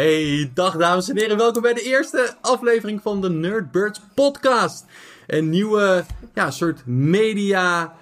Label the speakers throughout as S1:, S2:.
S1: Hey, dag dames en heren. Welkom bij de eerste aflevering van de Nerdbirds podcast. Een nieuwe ja, soort media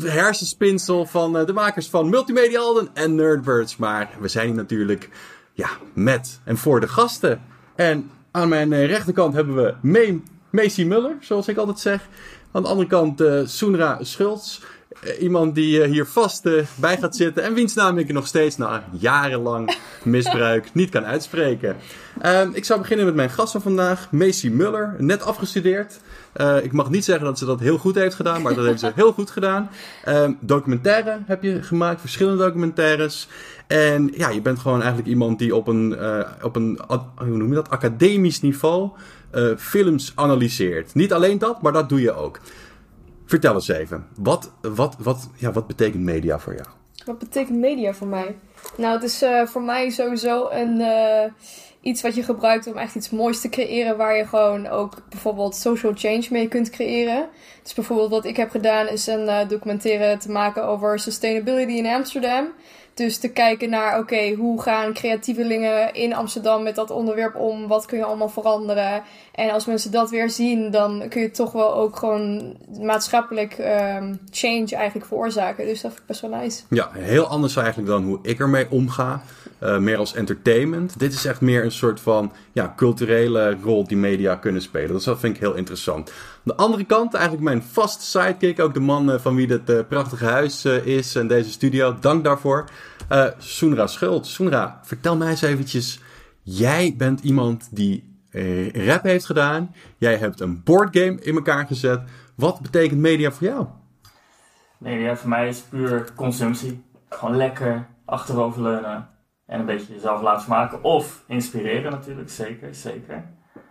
S1: hersenspinsel van eh, de makers van Multimedia Alden en Nerdbirds. Maar we zijn hier natuurlijk ja, met en voor de gasten. En aan mijn eh, rechterkant hebben we Macy Muller, zoals ik altijd zeg. Aan de andere kant uh, Soenra Schultz. Uh, iemand die uh, hier vast bij gaat zitten. En wiens naam ik nog steeds na jarenlang misbruik niet kan uitspreken. Ehm, ik zou beginnen met mijn gast van vandaag, Macy Muller. Net afgestudeerd. ik mag niet zeggen dat ze dat heel goed heeft gedaan, maar dat heeft ze heel goed gedaan. Ehm, documentaire heb je gemaakt, verschillende documentaires. En ja, je bent gewoon eigenlijk iemand die op een, op een hoe noem je dat, academisch niveau films analyseert. Niet alleen dat, maar dat doe je ook. Vertel eens even, wat, wat, wat, ja, wat betekent media voor jou?
S2: Wat betekent media voor mij? Nou, het is uh, voor mij sowieso een, uh, iets wat je gebruikt om echt iets moois te creëren. Waar je gewoon ook bijvoorbeeld social change mee kunt creëren. Dus bijvoorbeeld wat ik heb gedaan is een documentaire te maken over sustainability in Amsterdam. Dus te kijken naar, oké, hoe gaan creatievelingen in Amsterdam met dat onderwerp om? Wat kun je allemaal veranderen? En als mensen dat weer zien, dan kun je toch wel ook gewoon maatschappelijk um, change eigenlijk veroorzaken. Dus dat vind ik best wel nice.
S1: Ja, heel anders eigenlijk dan hoe ik ermee omga. Uh, meer als entertainment. Dit is echt meer een soort van ja, culturele rol die media kunnen spelen. Dus dat vind ik heel interessant. De andere kant, eigenlijk mijn vaste sidekick, ook de man uh, van wie dit uh, prachtige huis is en deze studio. Dank daarvoor. Soenra Schult. Soenra, vertel mij eens eventjes. Jij bent iemand die rap heeft gedaan. Jij hebt een boardgame in elkaar gezet. Wat betekent media voor jou?
S3: Media voor mij is puur consumptie. Gewoon lekker achteroverleunen en een beetje jezelf laten smaken. Of inspireren natuurlijk, zeker, zeker.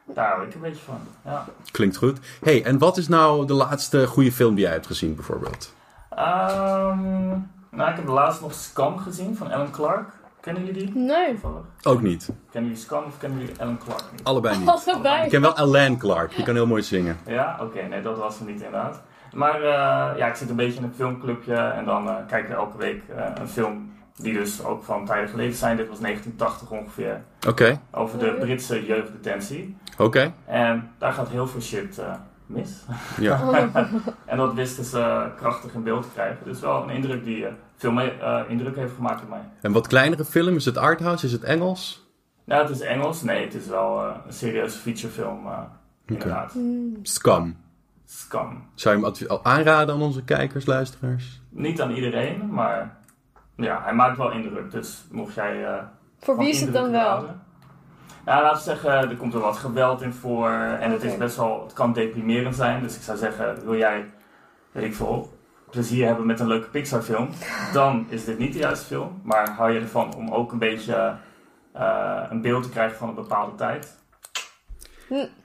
S3: Daar hou ik een beetje van, ja.
S1: Klinkt goed. hey, en wat is nou de laatste goede film die jij hebt gezien bijvoorbeeld?
S3: Um, nou, ik heb de laatste nog Scam gezien van Alan Clark. Kennen jullie die?
S2: Nee.
S1: Ook niet.
S3: Kennen jullie Scam of kennen jullie Alan Clark niet?
S1: Allebei niet.
S2: Allebei.
S1: Ik ken wel Alan Clark. Die kan heel mooi zingen.
S3: Ja? Oké. Okay, nee, dat was hem niet inderdaad. Maar uh, ja, ik zit een beetje in een filmclubje en dan uh, kijk ik elke week uh, een film die dus ook van tijden geleden zijn. Dit was 1980 ongeveer.
S1: Oké. Okay.
S3: Over de Britse jeugddetentie.
S1: Oké. Okay.
S3: En daar gaat heel veel shit mis.
S1: Ja.
S3: en dat wisten ze krachtig in beeld te krijgen. Dus wel een indruk die veel mee, uh, indruk heeft gemaakt op mij.
S1: En wat kleinere film? Is het arthouse? Is het Engels?
S3: Ja, het is Engels. Nee, het is wel uh, een serieuze featurefilm. Uh, inderdaad.
S1: Okay. Mm. Scum.
S3: Scum.
S1: Zou je hem aanraden aan onze kijkers, luisteraars?
S3: Niet aan iedereen, maar ja, hij maakt wel indruk. Dus mocht jij.
S2: Voor wie is het dan wel? Houden,
S3: nou, laten we zeggen, er komt er wat geweld in voor. En het is best wel, het kan deprimerend zijn. Dus ik zou zeggen, wil jij, weet ik veel, plezier hebben met een leuke Pixar film, dan is dit niet de juiste film. Maar hou je ervan om ook een beetje uh, een beeld te krijgen van een bepaalde tijd?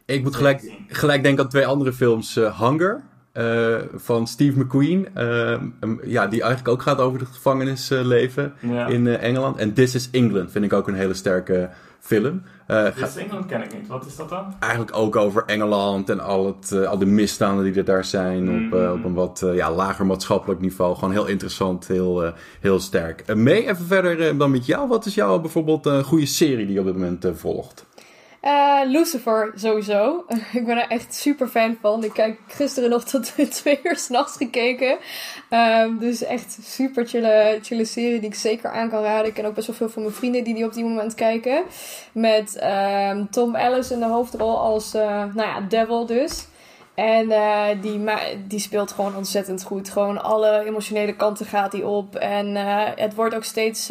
S1: Ik moet gelijk, gelijk denken aan twee andere films. Uh, Hunger. Uh, van Steve McQueen. Um, ja, die eigenlijk ook gaat over het gevangenisleven ja. in Engeland. En This is England vind ik ook een hele sterke film.
S3: Uh, This England ken ik niet. Wat is dat dan?
S1: Eigenlijk ook over Engeland en al, het, uh, al de misstanden die er daar zijn mm. op, uh, op een wat ja, lager maatschappelijk niveau. Gewoon heel interessant, heel, heel sterk. mee even verder dan met jou. Wat is jou bijvoorbeeld een goede serie die je op dit moment volgt?
S2: Uh, Lucifer sowieso. ik ben er echt super fan van. Ik kijk gisteren nog tot twee uur s'nachts gekeken. Um, dus echt super chille, chille serie die ik zeker aan kan raden. Ik ken ook best wel veel van mijn vrienden die die op die moment kijken. Met um, Tom Ellis in de hoofdrol als, uh, nou ja, Devil dus. En uh, die, die speelt gewoon ontzettend goed. Gewoon alle emotionele kanten gaat hij op. En het wordt ook steeds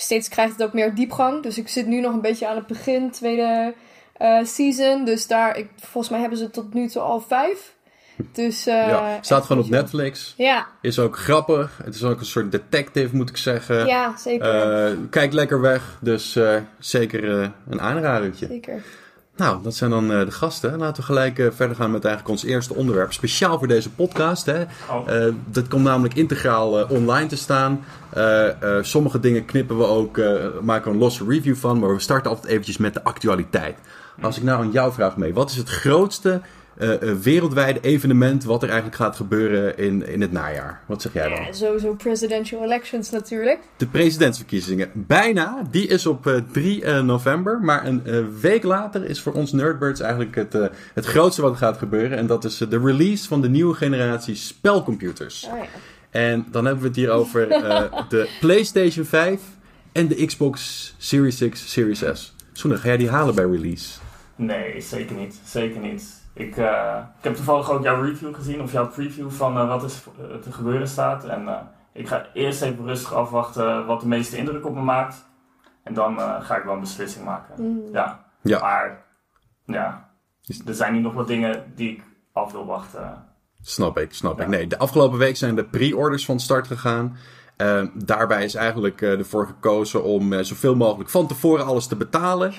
S2: steeds krijgt het ook meer diepgang. Dus ik zit nu nog een beetje aan het begin, tweede uh, season. Dus daar, ik, volgens mij hebben ze tot nu toe al vijf. Dus, uh,
S1: ja, staat gewoon op Netflix.
S2: Ja.
S1: Is ook grappig. Het is ook een soort detective, moet ik zeggen.
S2: Ja, zeker.
S1: Uh, kijk lekker weg. Dus zeker een aanradertje.
S2: Zeker.
S1: Nou, dat zijn dan uh, de gasten. Laten we gelijk uh, verder gaan met eigenlijk ons eerste onderwerp. Speciaal voor deze podcast. Hè.
S3: Oh.
S1: Uh, dat komt namelijk integraal online te staan. sommige dingen knippen we ook, maken we een losse review van. Maar we starten altijd eventjes met de actualiteit. Als ik nou aan jou vraag mee. Wat is het grootste eh, eh, wereldwijde evenement wat er eigenlijk gaat gebeuren in, in het najaar. Wat zeg jij dan?
S2: Ja, sowieso presidential elections natuurlijk.
S1: De presidentsverkiezingen. Bijna. Die is op eh, 3 eh, november. Maar een eh, week later is voor ons Nerdbirds eigenlijk het, eh, het grootste wat er gaat gebeuren. En dat is eh, de release van de nieuwe generatie spelcomputers.
S2: Oh ja.
S1: En dan hebben we het hier over eh, de PlayStation 5 en de Xbox Series X, Series S. Soene, ga jij die halen bij release?
S3: Nee, zeker niet. Zeker niet. Ik, eh, ik heb toevallig ook jouw review gezien, of jouw preview van eh, wat er eh, te gebeuren staat. En eh, ik ga eerst even rustig afwachten wat de meeste indruk op me maakt. En dan eh, ga ik wel een beslissing maken.
S2: Mm.
S3: Ja.
S1: Ja.
S3: Maar, ja. Er zijn nu nog wat dingen die ik af wil wachten.
S1: Snap ik, snap
S3: Ja.
S1: ik. Nee, de afgelopen week zijn de pre-orders van start gegaan. Eh, daarbij is eigenlijk eh, ervoor gekozen om eh, zoveel mogelijk van tevoren alles te betalen.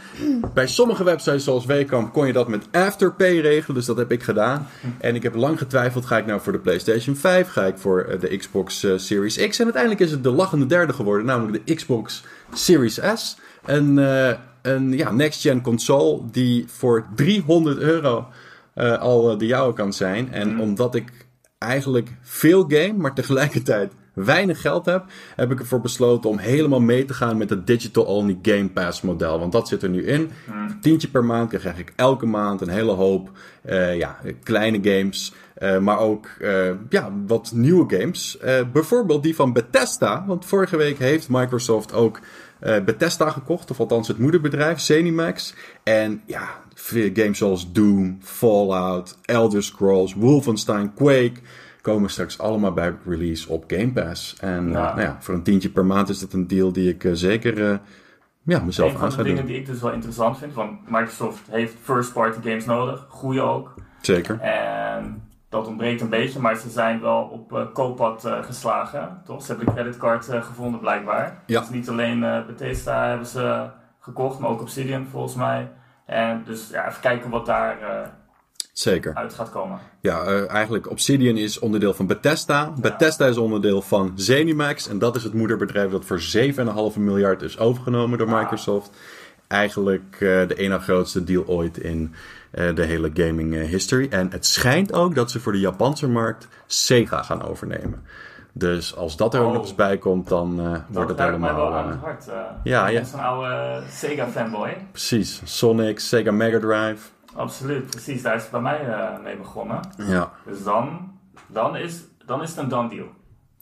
S1: Bij sommige websites zoals Wacom kon je dat met Afterpay regelen, dus dat heb ik gedaan. En ik heb lang getwijfeld, ga ik nou voor de PlayStation 5, ga ik voor eh, de Xbox Series X. En uiteindelijk is het de lachende derde geworden, namelijk de Xbox Series S. Een, een ja, next-gen console die voor 300 euro al de jouwe kan zijn. En
S3: Mhm.
S1: omdat ik eigenlijk veel game, maar tegelijkertijd weinig geld heb, heb ik ervoor besloten om helemaal mee te gaan met het Digital Only Game Pass model. Want dat zit er nu in.
S3: Hmm.
S1: Tientje per maand krijg ik elke maand een hele hoop eh, ja, kleine games. eh, maar ook eh, ja, wat nieuwe games. Bijvoorbeeld die van Bethesda. Want vorige week heeft Microsoft ook Bethesda gekocht. Of althans het moederbedrijf, Zenimax. En ja, games zoals Doom, Fallout, Elder Scrolls, Wolfenstein, Quake... komen straks allemaal bij release op Game Pass. En nou ja, voor een tientje per maand is dat een deal die ik eh, zeker eh, ja, mezelf
S3: een
S1: aan
S3: van
S1: ga
S3: de dingen
S1: doen.
S3: die ik dus wel interessant vind, want Microsoft heeft first-party games nodig, goede ook.
S1: Zeker.
S3: En dat ontbreekt een beetje, maar ze zijn wel op eh kooppad geslagen, toch? Ze hebben de creditcard gevonden blijkbaar.
S1: Ja.
S3: Dus niet alleen Bethesda hebben ze gekocht, maar ook Obsidian volgens mij. En dus ja, even kijken wat daar
S1: Zeker.
S3: uit gaat komen.
S1: Ja, eh, eigenlijk Obsidian is onderdeel van Bethesda. Bethesda is onderdeel van Zenimax. En dat is het moederbedrijf dat voor 7,5 miljard is overgenomen door
S3: Ah.
S1: Microsoft. Eigenlijk eh, de ene grootste deal ooit in eh, de hele gaming history. En het schijnt ook dat ze voor de Japanse markt Sega gaan overnemen. Dus als dat er ook
S3: Oh.
S1: nog eens bij komt, dan wordt
S3: Dat
S1: het helemaal...
S3: wel aan het hart.
S1: ja,
S3: ik
S1: ja.
S3: ben zo'n oude eh, Sega-fanboy.
S1: precies. Sonic, Sega Mega Drive.
S3: Absoluut, precies. Daar is het bij mij eh, mee begonnen.
S1: Ja.
S3: Dus dan, dan, is, dan is het een done deal.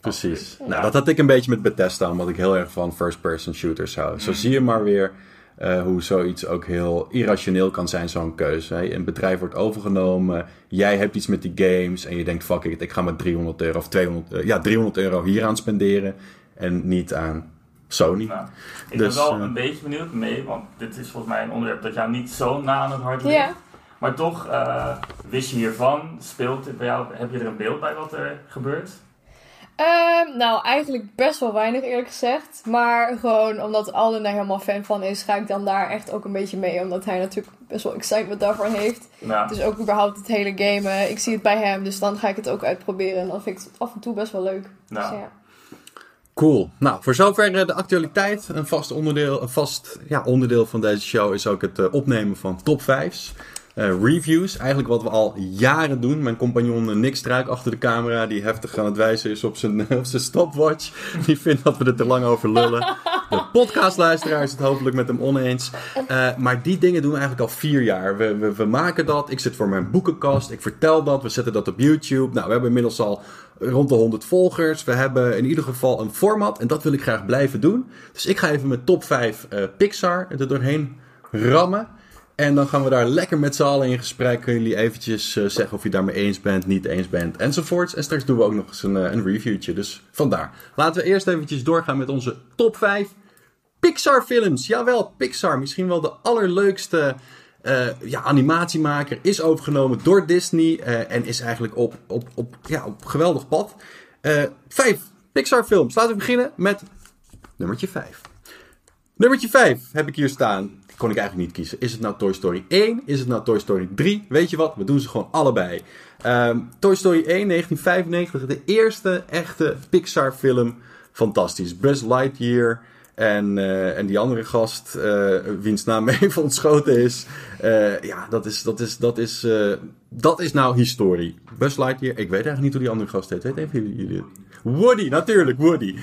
S1: Precies. Nou, dat had ik een beetje met Bethesda, omdat ik heel erg van first-person shooters hou. Zo zie je maar weer eh, hoe zoiets ook heel irrationeel kan zijn, zo'n keuze. Hè? Een bedrijf wordt overgenomen, jij hebt iets met die games en je denkt, fuck it, ik ga maar 300 euro of 200, eh, ja, 300 euro hier aan spenderen en niet aan Sony.
S3: Nou, ik
S1: Dus,
S3: ben wel
S1: eh,
S3: een beetje benieuwd mee, want dit is volgens mij een onderwerp dat jou niet zo na aan het hart ligt.
S2: Ja.
S3: Maar toch, eh, wist je hiervan? Speelt dit bij jou? Heb je er een beeld bij wat er gebeurt?
S2: Ehm, nou, eigenlijk best wel weinig eerlijk gezegd. Maar gewoon omdat Alden daar helemaal fan van is, ga ik dan daar echt ook een beetje mee. Omdat hij natuurlijk best wel excitement daarvoor heeft.
S3: Nou,
S2: Dus ook überhaupt het hele gamen. Ik zie het bij hem, dus dan ga ik het ook uitproberen. En dan vind ik het af en toe best wel leuk.
S3: nou,
S2: Dus ja.
S1: Cool. Nou, voor zover eh, de actualiteit. Een vast onderdeel, een vast ja, onderdeel van deze show is ook het eh, opnemen van top 5's. Eh, reviews, eigenlijk wat we al jaren doen. Mijn compagnon Nick Struik achter de camera, die heftig aan het wijzen is op zijn, zijn stopwatch. Die vindt dat we er te lang over lullen. De podcastluisteraar is het hopelijk met hem oneens. Maar die dingen doen we eigenlijk al vier jaar. We, we maken dat. Ik zit voor mijn boekenkast. Ik vertel dat. We zetten dat op YouTube. Nou, we hebben inmiddels al rond de 100 volgers. We hebben in ieder geval een format. En dat wil ik graag blijven doen. Dus ik ga even mijn top 5 eh, Pixar er doorheen rammen. En dan gaan we daar lekker met z'n allen in gesprek. Kunnen jullie eventjes eh, zeggen of je daarmee eens bent, niet eens bent, enzovoorts. En straks doen we ook nog eens een, eh, een reviewtje. Dus vandaar. Laten we eerst eventjes doorgaan met onze top 5 Pixar films. Jawel, Pixar. Misschien wel de allerleukste eh, ja, animatiemaker. Is overgenomen door Disney. eh, en is eigenlijk op, op, op, ja, op geweldig pad. Eh, vijf Pixar films. Laten we beginnen met nummertje 5. Nummertje 5 heb ik hier staan. Kon ik eigenlijk niet kiezen. Is het nou Toy Story 1? Is het nou Toy Story 3? Weet je wat? We doen ze gewoon allebei. Ehm, Toy Story 1, 1995. De eerste echte Pixar film. Fantastisch. Buzz Lightyear. En, eh, en die andere gast, eh, wiens naam even ontschoten is. eh, ja, dat is, dat, is, dat, is, dat is nou historie. Buzz Lightyear, ik weet eigenlijk niet hoe die andere gast heet. Weet even jullie? Woody, natuurlijk, Woody.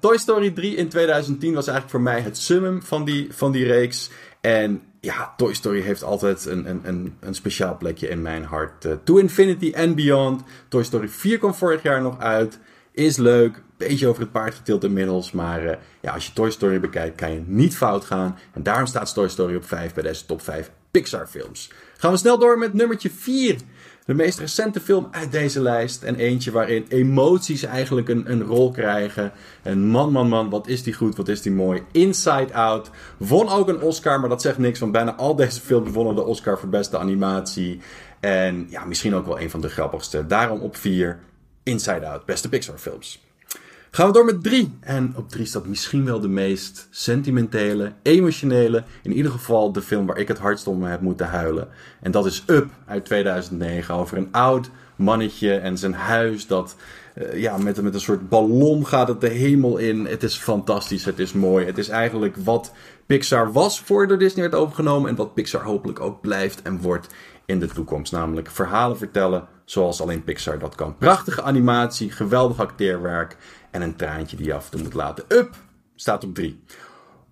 S1: Toy Story 3 in 2010 was eigenlijk voor mij het summum van die, van die reeks. En ja, Toy Story heeft altijd een, een, een, een speciaal plekje in mijn hart. To Infinity and Beyond. Toy Story 4 kwam vorig jaar nog uit. Is leuk. Beetje over het paard getild inmiddels. Maar eh, ja, als je Toy Story bekijkt, kan je niet fout gaan. En daarom staat Toy Story op 5 bij deze top 5 Pixar films. Gaan we snel door met nummertje 4. De meest recente film uit deze lijst. En eentje waarin emoties eigenlijk een, een rol krijgen. En man, man, man, wat is die goed, wat is die mooi. Inside Out. Won ook een Oscar, maar dat zegt niks. Want bijna al deze films wonnen de Oscar voor beste animatie. En ja, misschien ook wel een van de grappigste. Daarom op 4. Inside Out, beste Pixar films. Gaan we door met 3. En op 3 staat misschien wel de meest sentimentele, emotionele. In ieder geval de film waar ik het hardst om heb moeten huilen. En dat is Up uit 2009. Over een oud mannetje en zijn huis dat eh, ja, met, met een soort ballon gaat het de hemel in. Het is fantastisch, het is mooi. Het is eigenlijk wat Pixar was voordat Disney werd overgenomen. En wat Pixar hopelijk ook blijft en wordt in de toekomst. Namelijk verhalen vertellen zoals alleen Pixar dat kan. Prachtige animatie, geweldig acteerwerk en een traantje die je af en toe moet laten. Up staat op 3.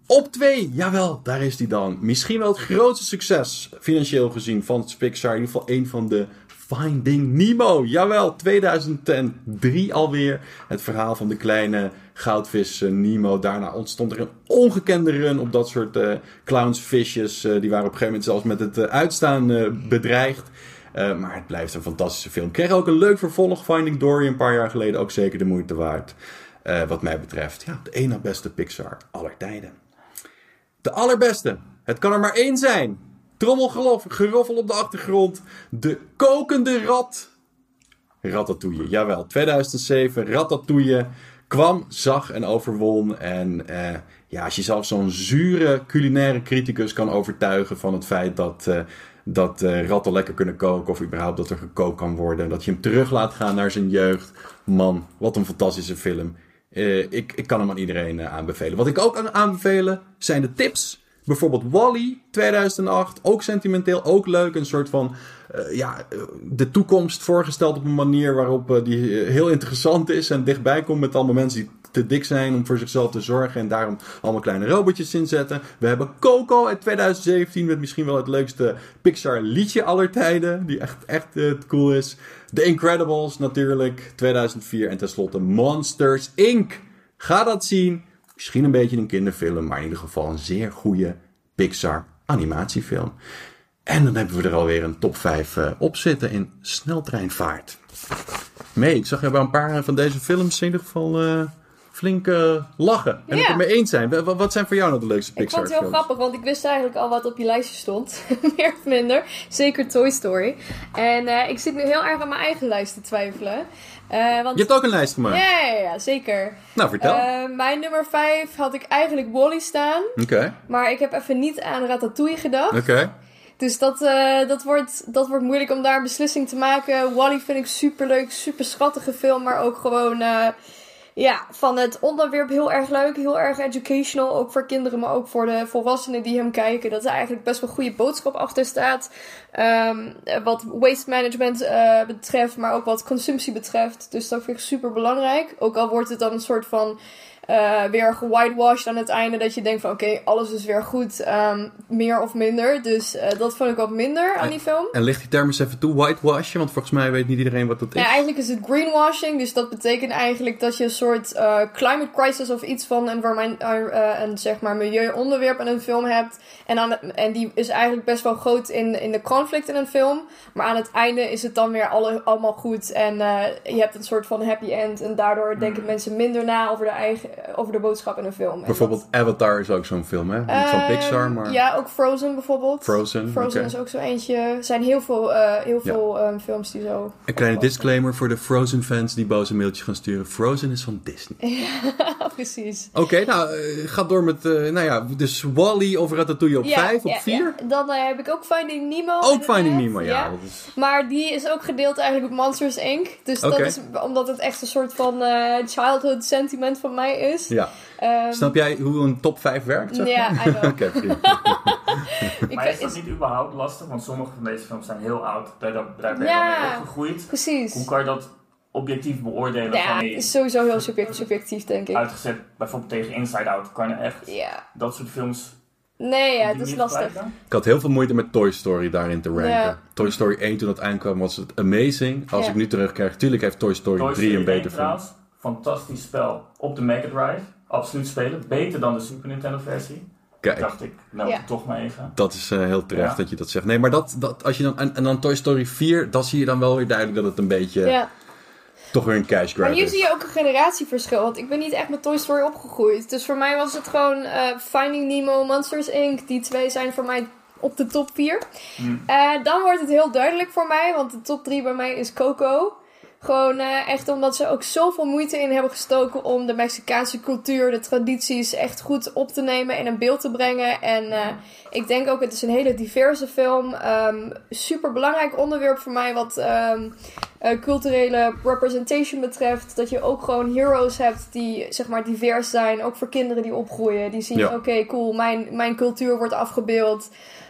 S1: Op 2, jawel, daar is die dan. Misschien wel het grootste succes, financieel gezien, van Pixar. In ieder geval een van de Finding Nemo. Jawel, 2003 alweer. Het verhaal van de kleine goudvis eh, Nemo. Daarna ontstond er een ongekende run op dat soort eh clownsvisjes. Eh, die waren op een gegeven moment zelfs met het uitstaan bedreigd. Eh, maar het blijft een fantastische film. Kreeg ook een leuk vervolg, Finding Dory, een paar jaar geleden. Ook zeker de moeite waard. Eh, wat mij betreft, ja, de ene beste Pixar aller tijden. De allerbeste. Het kan er maar één zijn. Trommelgeroffel op de achtergrond. De kokende rat. Ratatouille, jawel. 2007, Ratatouille kwam, zag en overwon. En eh, ja, als je zelfs zo'n zure culinaire criticus kan overtuigen van het feit dat, dat eh, ratten lekker kunnen koken. Of überhaupt dat er gekookt kan worden. Dat je hem terug laat gaan naar zijn jeugd. Man, wat een fantastische film. Eh, ik, ik kan hem aan iedereen eh, aanbevelen. Wat ik ook kan aanbevelen zijn de tips. Bijvoorbeeld Wally 2008, ook sentimenteel, ook leuk. Een soort van ja, de toekomst voorgesteld op een manier waarop die heel interessant is en dichtbij komt met allemaal mensen die te dik zijn om voor zichzelf te zorgen en daarom allemaal kleine robotjes inzetten. We hebben Coco uit 2017 met misschien wel het leukste Pixar liedje aller tijden, die echt, echt eh, cool is. The Incredibles natuurlijk, 2004 en tenslotte Monsters Inc. Ga dat zien. Misschien een beetje een kinderfilm, maar in ieder geval een zeer goede Pixar animatiefilm. En dan hebben we er alweer een top 5 eh, op zitten in sneltreinvaart. Mee, ik zag je bij een paar van deze films in ieder geval eh, flink lachen. En
S2: Ja.
S1: het ermee eens zijn. Wa- wa- Wat zijn voor jou nou de leukste
S2: Ik
S1: Pixar
S2: vond het heel
S1: films?
S2: grappig, want ik wist eigenlijk al wat op je lijstje stond. Meer of minder. Zeker Toy Story. En eh, ik zit nu heel erg aan mijn eigen lijst te twijfelen. Eh, want...
S1: Je hebt ook een lijst gemaakt.
S2: ja, ja, ja, zeker.
S1: Nou, vertel.
S2: Eh, mijn nummer 5 had ik eigenlijk Wally staan.
S1: Oké,
S2: Maar ik heb even niet aan Ratatouille gedacht.
S1: oké.
S2: Dus dat, eh, dat, wordt, dat wordt moeilijk om daar een beslissing te maken. Wally vind ik super leuk, super schattige film. Maar ook gewoon ja, van het onderwerp heel erg leuk. Heel erg educational. Ook voor kinderen, maar ook voor de volwassenen die hem kijken. Dat er eigenlijk best wel goede boodschap achter staat. Ehm, wat waste management eh, betreft, maar ook wat consumptie betreft. Dus dat vind ik super belangrijk. Ook al wordt het dan een soort van eh, weer gewhitewashed aan het einde. Dat je denkt van oké, alles is weer goed. ehm, meer of minder. Dus eh, dat vond ik wat minder aan die film.
S1: En licht die term eens even toe, whitewashen, want volgens mij weet niet iedereen wat dat is.
S2: Ja, eigenlijk is het greenwashing. Dus dat betekent eigenlijk dat je een soort eh, climate crisis of iets van environment, eh, een zeg maar milieuonderwerp in een film hebt. En, aan en die is eigenlijk best wel groot in, in de conflict in een film. Maar aan het einde is het dan weer alle, allemaal goed. En je hebt een soort van happy end. En daardoor denken mensen minder na over de, eigen, over de boodschap in een film.
S1: Bijvoorbeeld Avatar is ook zo'n film, hè? Niet van
S2: Ehm,
S1: Pixar, maar...
S2: Ja, ook Frozen bijvoorbeeld.
S1: Frozen,
S2: Frozen is ook zo eentje. Er zijn heel veel, eh, heel
S1: Ja.
S2: veel ehm, films die zo...
S1: Een kleine disclaimer voor de Frozen fans die boze mailtjes gaan sturen. Frozen is van Disney.
S2: Ja, precies.
S1: Oké, nou, eh, ga door met, eh, nou ja, dus Wally of Ratatouille op
S2: Ja,
S1: 5, op
S2: ja,
S1: 4?
S2: ja. Dan heb ik ook Finding Nemo.
S1: Ook
S2: inderdaad.
S1: Finding Nemo, ja. Is...
S2: Maar die is ook gedeeld eigenlijk op Monsters Inc. Dus dat is omdat het echt een soort van childhood sentiment van mij is.
S1: Ja,
S2: Ehm,
S1: Snap jij hoe een top 5 werkt? Zeg
S2: Ja, know.
S1: Oké,
S3: maar is dat niet überhaupt lastig? Want sommige van deze films zijn heel oud. Daar, daar ben je
S2: Ja.
S3: mee opgegroeid.
S2: Precies.
S3: Hoe kan je dat objectief beoordelen?
S2: Ja,
S3: van,
S2: het is sowieso heel subject- subjectief, denk ik.
S3: uitgezet bijvoorbeeld tegen Inside Out. Kan je echt
S2: Ja.
S3: dat soort films
S2: Nee, ja, het is lastig.
S1: Ik had heel veel moeite met Toy Story daarin te ranken.
S2: Ja.
S1: Toy Story 1 toen het aankwam was het amazing. Als
S2: Ja.
S1: ik nu terugkijk, tuurlijk heeft Toy Story
S3: Toy
S1: 3
S3: Story
S1: een beter
S3: 1
S1: film.
S3: Fantastisch spel op de Mega Drive. Absoluut spelen. Beter dan de Super Nintendo versie.
S1: Kijk,
S3: Dacht ik, nou
S2: Ja.
S3: toch maar even.
S1: dat is eh, heel terecht
S3: Ja.
S1: dat je dat zegt. Nee, maar dat, dat, als je dan, en, en dan Toy Story 4, dan zie je dan wel weer duidelijk dat het een beetje
S2: Ja.
S1: toch weer een cash grab
S2: Maar hier
S1: is.
S2: zie je ook een generatieverschil. Want ik ben niet echt met Toy Story opgegroeid. Dus voor mij was het gewoon eh, Finding Nemo, Monsters Inc. Die twee zijn voor mij op de top 4.
S3: Hmm.
S2: dan wordt het heel duidelijk voor mij. Want de top 3 bij mij is Coco. Gewoon eh, echt omdat ze ook zoveel moeite in hebben gestoken om de Mexicaanse cultuur, de tradities echt goed op te nemen en in beeld te brengen. En eh, ik denk ook, het is een hele diverse film. Ehm super belangrijk onderwerp voor mij wat ehm, eh, culturele representation betreft. Dat je ook gewoon heroes hebt die zeg maar divers zijn. Ook voor kinderen die opgroeien. Die zien,
S1: Ja.
S2: oké cool, mijn, mijn cultuur wordt afgebeeld.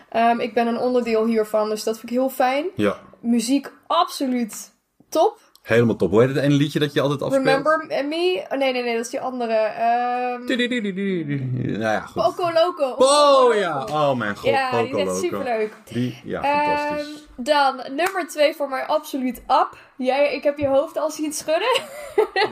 S2: Ehm, ik ben een onderdeel hiervan, dus dat vind ik heel fijn.
S1: Ja,
S2: Muziek absoluut top.
S1: Helemaal top. Hoe heet het ene liedje dat je altijd afspeelt?
S2: Remember Me? Oh, nee, nee, nee, dat is die andere. Ehm
S1: Nou ja, goed.
S2: Poco Loco.
S1: Oh ja, oh mijn god,
S2: Ja, die is echt superleuk.
S1: Die, ja,
S2: Ehm,
S1: fantastisch.
S2: dan nummer twee voor mij absoluut Up. Jij, ik heb je hoofd al zien schudden.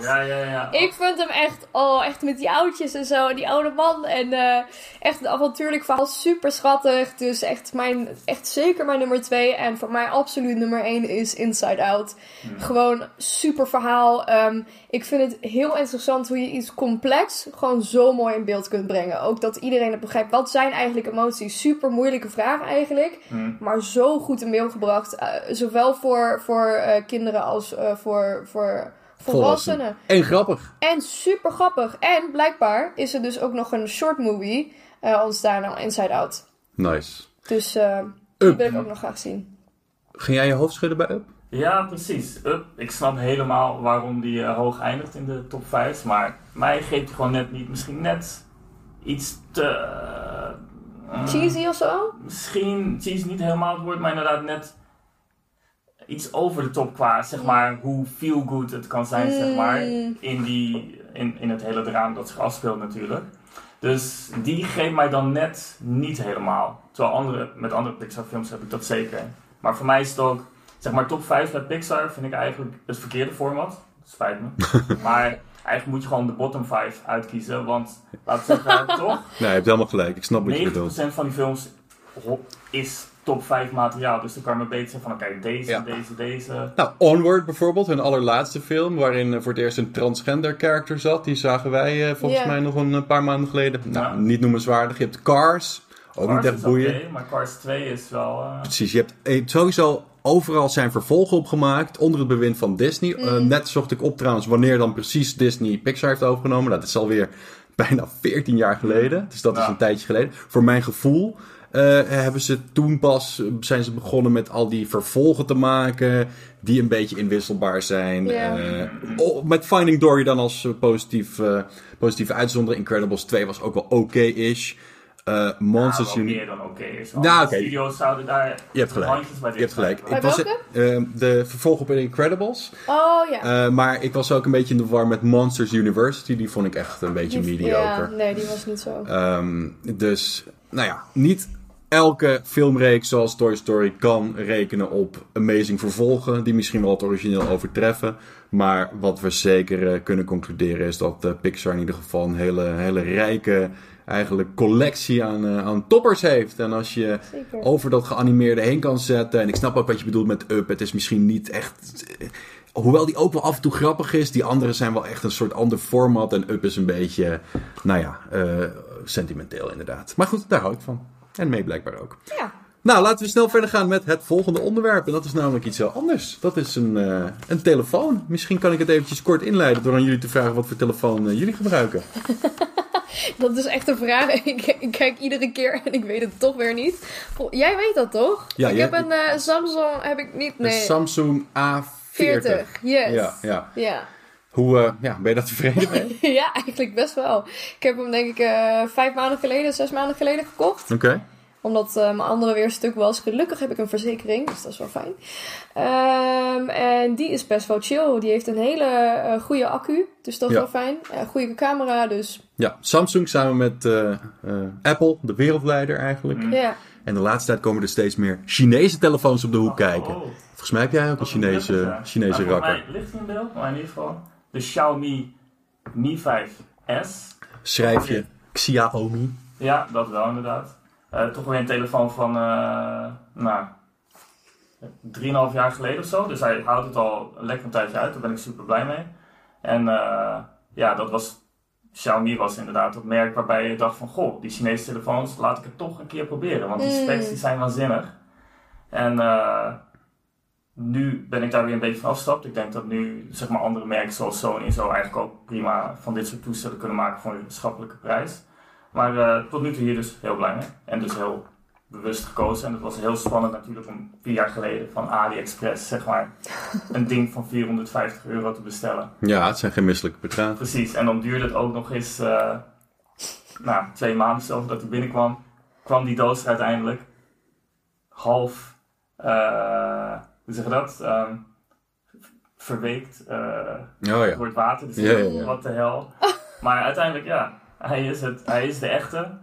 S3: Ja, ja, ja.
S2: Ik vind hem echt, oh, echt met die oudjes en zo. En die oude man. En eh, echt een avontuurlijk verhaal. Super schattig. Dus echt, mijn, echt zeker mijn nummer twee. En voor mij absoluut nummer één is Inside Out. Gewoon super verhaal. Ehm, ik vind het heel interessant hoe je iets complex gewoon zo mooi in beeld kunt brengen. Ook dat iedereen het begrijpt. Wat zijn eigenlijk emoties? Super moeilijke vraag eigenlijk.
S3: Hmm.
S2: Maar zo goed in beeld gebracht. eh, zowel voor, voor eh, kinderen als eh, voor, voor volwassenen.
S1: En grappig.
S2: En super grappig. En blijkbaar is er dus ook nog een short movie eh, ontstaan al Inside Out.
S1: Nice.
S2: Dus eh, die
S1: Up.
S2: wil ik ook nog graag zien.
S1: Ging jij je hoofd schudden bij Up?
S3: Ja, precies. Up. Ik snap helemaal waarom die eh, hoog eindigt in de top 5. Maar mij geeft hij gewoon net niet. Misschien net iets te. eh,
S2: Cheesy of zo?
S3: Misschien cheesy niet helemaal het woord, maar inderdaad net iets over de top qua zeg maar hoe feel good het kan zijn zeg maar
S2: Mm.
S3: in, die, in, in het hele drama dat zich afspeelt natuurlijk. Dus die geeft mij dan net niet helemaal. Terwijl andere, met andere Pixar films heb ik dat zeker. Maar voor mij is het ook, zeg maar top 5 bij Pixar vind ik eigenlijk het verkeerde format. Spijt me. maar eigenlijk moet je gewoon de bottom 5 uitkiezen. Want laten we zeggen, toch?
S1: Nee, je hebt helemaal gelijk. Ik snap wat je
S3: 90%
S1: bedoelt.
S3: van die films is top 5 materiaal. Dus dan kan je maar beter zeggen van oké, deze,
S1: Ja.
S3: deze, deze.
S1: Nou, Onward bijvoorbeeld, hun allerlaatste film, waarin eh, voor het eerst een transgender character zat. Die zagen wij eh, volgens mij nog een paar maanden geleden. Nou,
S3: Ja.
S1: niet noemenswaardig. Je hebt Cars, ook
S3: Cars
S1: niet echt
S3: is
S1: boeiend.
S3: oké, maar Cars 2 is wel... eh,
S1: Precies, je hebt sowieso overal zijn vervolgen opgemaakt onder het bewind van Disney.
S2: Mm.
S1: net zocht ik op trouwens wanneer dan precies Disney Pixar heeft overgenomen. Nou, dat is alweer bijna 14 jaar geleden. Dus dat is een tijdje geleden. Voor mijn gevoel eh, hebben ze toen pas zijn ze begonnen met al die vervolgen te maken die een beetje inwisselbaar zijn. Eh, oh, met Finding Dory dan als eh, positief, eh, positieve uitzondering. Incredibles 2 was ook wel oké-ish. Eh, Monsters
S3: nou, meer dan oké is.
S1: Nou, oké.
S3: studio's zouden daar
S1: Je hebt gelijk.
S3: bij
S1: Je hebt gelijk. Ik was,
S2: welke?
S1: de vervolg op Incredibles.
S2: Oh ja.
S1: Eh, maar ik was ook een beetje in de war met Monsters University. Die vond ik echt een beetje
S2: Die-
S1: mediocre.
S2: Ja, nee, die was niet zo.
S1: Ehm, dus, nou ja, niet elke filmreeks zoals Toy Story kan rekenen op amazing vervolgen. Die misschien wel het origineel overtreffen. Maar wat we zeker eh, kunnen concluderen is dat eh, Pixar in ieder geval een hele, hele rijke eigenlijk collectie aan, eh, aan toppers heeft. En als je
S2: Zeker.
S1: over dat geanimeerde heen kan zetten. En ik snap ook wat je bedoelt met Up. Het is misschien niet echt. Hoewel die ook wel af en toe grappig is. Die andere zijn wel echt een soort ander format. En Up is een beetje, nou ja, sentimenteel inderdaad. Maar goed, daar hou ik van. En mee blijkbaar ook.
S2: Ja.
S1: Nou, laten we snel verder gaan met het volgende onderwerp. En dat is namelijk iets heel anders. Dat is een, eh, een telefoon. Misschien kan ik het eventjes kort inleiden door aan jullie te vragen wat voor telefoon eh, jullie gebruiken.
S2: Dat is echt een vraag. Ik, ik kijk iedere keer en ik weet het toch weer niet. Jij weet dat toch?
S1: Ja,
S2: ik heb een eh, Samsung, heb ik niet,
S1: Een
S2: nee.
S1: Samsung A40.
S2: 40. Yes.
S1: Ja, ja.
S2: Ja.
S1: Hoe eh, ja, ben je daar tevreden mee?
S2: ja, eigenlijk best wel. Ik heb hem denk ik eh, vijf maanden geleden, zes maanden geleden gekocht.
S1: Oké.
S2: Omdat eh, mijn andere weerstuk was. Gelukkig heb ik een verzekering, dus dat is wel fijn. Ehm, en die is best wel chill. Die heeft een hele eh, goede accu, dus dat is
S1: Ja.
S2: wel fijn. Eh, goede camera, dus
S1: Ja, Samsung samen met Apple, de wereldleider eigenlijk.
S3: Mm.
S2: ja.
S1: En de laatste tijd komen er steeds meer Chinese telefoons op de hoek kijken.
S3: Oh,
S1: Volgens mij heb jij ook een
S3: dat
S1: Chinese. Chinese rakker.
S3: mij ligt hij in beeld, maar in ieder geval. De Xiaomi Mi 5S.
S1: Schrijf je Xiaomi.
S3: Ja, dat wel inderdaad. Eh, toch weer een telefoon van, eh nou, 3,5 jaar geleden of zo. Dus hij houdt het al een lekker een tijdje uit. Daar ben ik super blij mee. En eh, ja, dat was, Xiaomi was inderdaad het merk waarbij je dacht van, goh, die Chinese telefoons, laat ik het toch een keer proberen. Want die
S2: Mm.
S3: specs die zijn waanzinnig. En eh, nu ben ik daar weer een beetje van afgestapt. Ik denk dat nu, zeg maar, andere merken zoals Sony en zo eigenlijk ook prima van dit soort toestellen kunnen maken voor een schappelijke prijs. Maar eh, tot nu toe hier dus heel blij mee. En dus heel bewust gekozen. En het was heel spannend natuurlijk om vier jaar geleden van AliExpress, zeg maar, een ding van 450 euro te bestellen.
S1: Ja, het zijn geen misselijke bedragen.
S3: Precies. En dan duurde het ook nog eens, eh, nou, twee maanden zelfs dat hij binnenkwam. Kwam die doos uiteindelijk half, eh, hoe zeg je dat? Ehm, verweekt eh,
S1: Oh ja.
S3: door het water. Dus
S1: Ja, ja, ja.
S3: wat de hel. Maar uiteindelijk, ja, hij is, het, hij is de echte.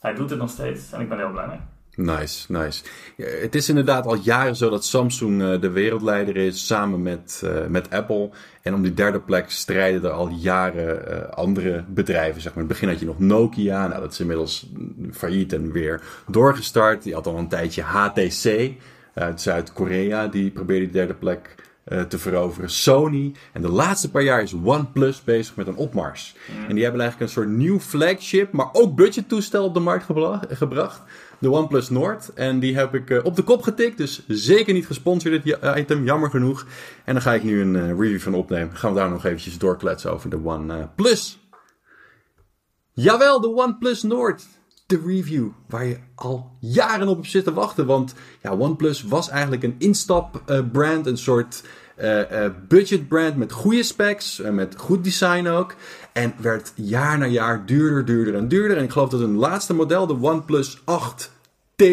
S3: Hij doet het nog steeds en ik ben heel blij mee.
S1: Nice, nice. Ja, het is inderdaad al jaren zo dat Samsung eh, de wereldleider is, samen met, eh, met Apple. En om die derde plek strijden er al jaren eh, andere bedrijven. Zeg maar. In het begin had je nog Nokia, nou, dat is inmiddels mm, failliet en weer doorgestart. Je had al een tijdje HTC uit Zuid-Korea, die probeerde die derde plek eh, te veroveren. Sony. En de laatste paar jaar is OnePlus bezig met een opmars. En die hebben eigenlijk een soort nieuw flagship, maar ook budgettoestel op de markt gebracht. De OnePlus Nord. En die heb ik eh, op de kop getikt. Dus zeker niet gesponsord dit ja- item, jammer genoeg. En daar ga ik nu een eh, review van opnemen. Gaan we daar nog eventjes doorkletsen over de OnePlus. Jawel, de OnePlus Nord. De review waar je al jaren op hebt zitten wachten. Want ja, OnePlus was eigenlijk een instapbrand. een soort eh, eh, budgetbrand met goede specs. eh, met goed design ook. En werd jaar na jaar duurder, duurder en duurder. En ik geloof dat hun laatste model, de OnePlus 8T,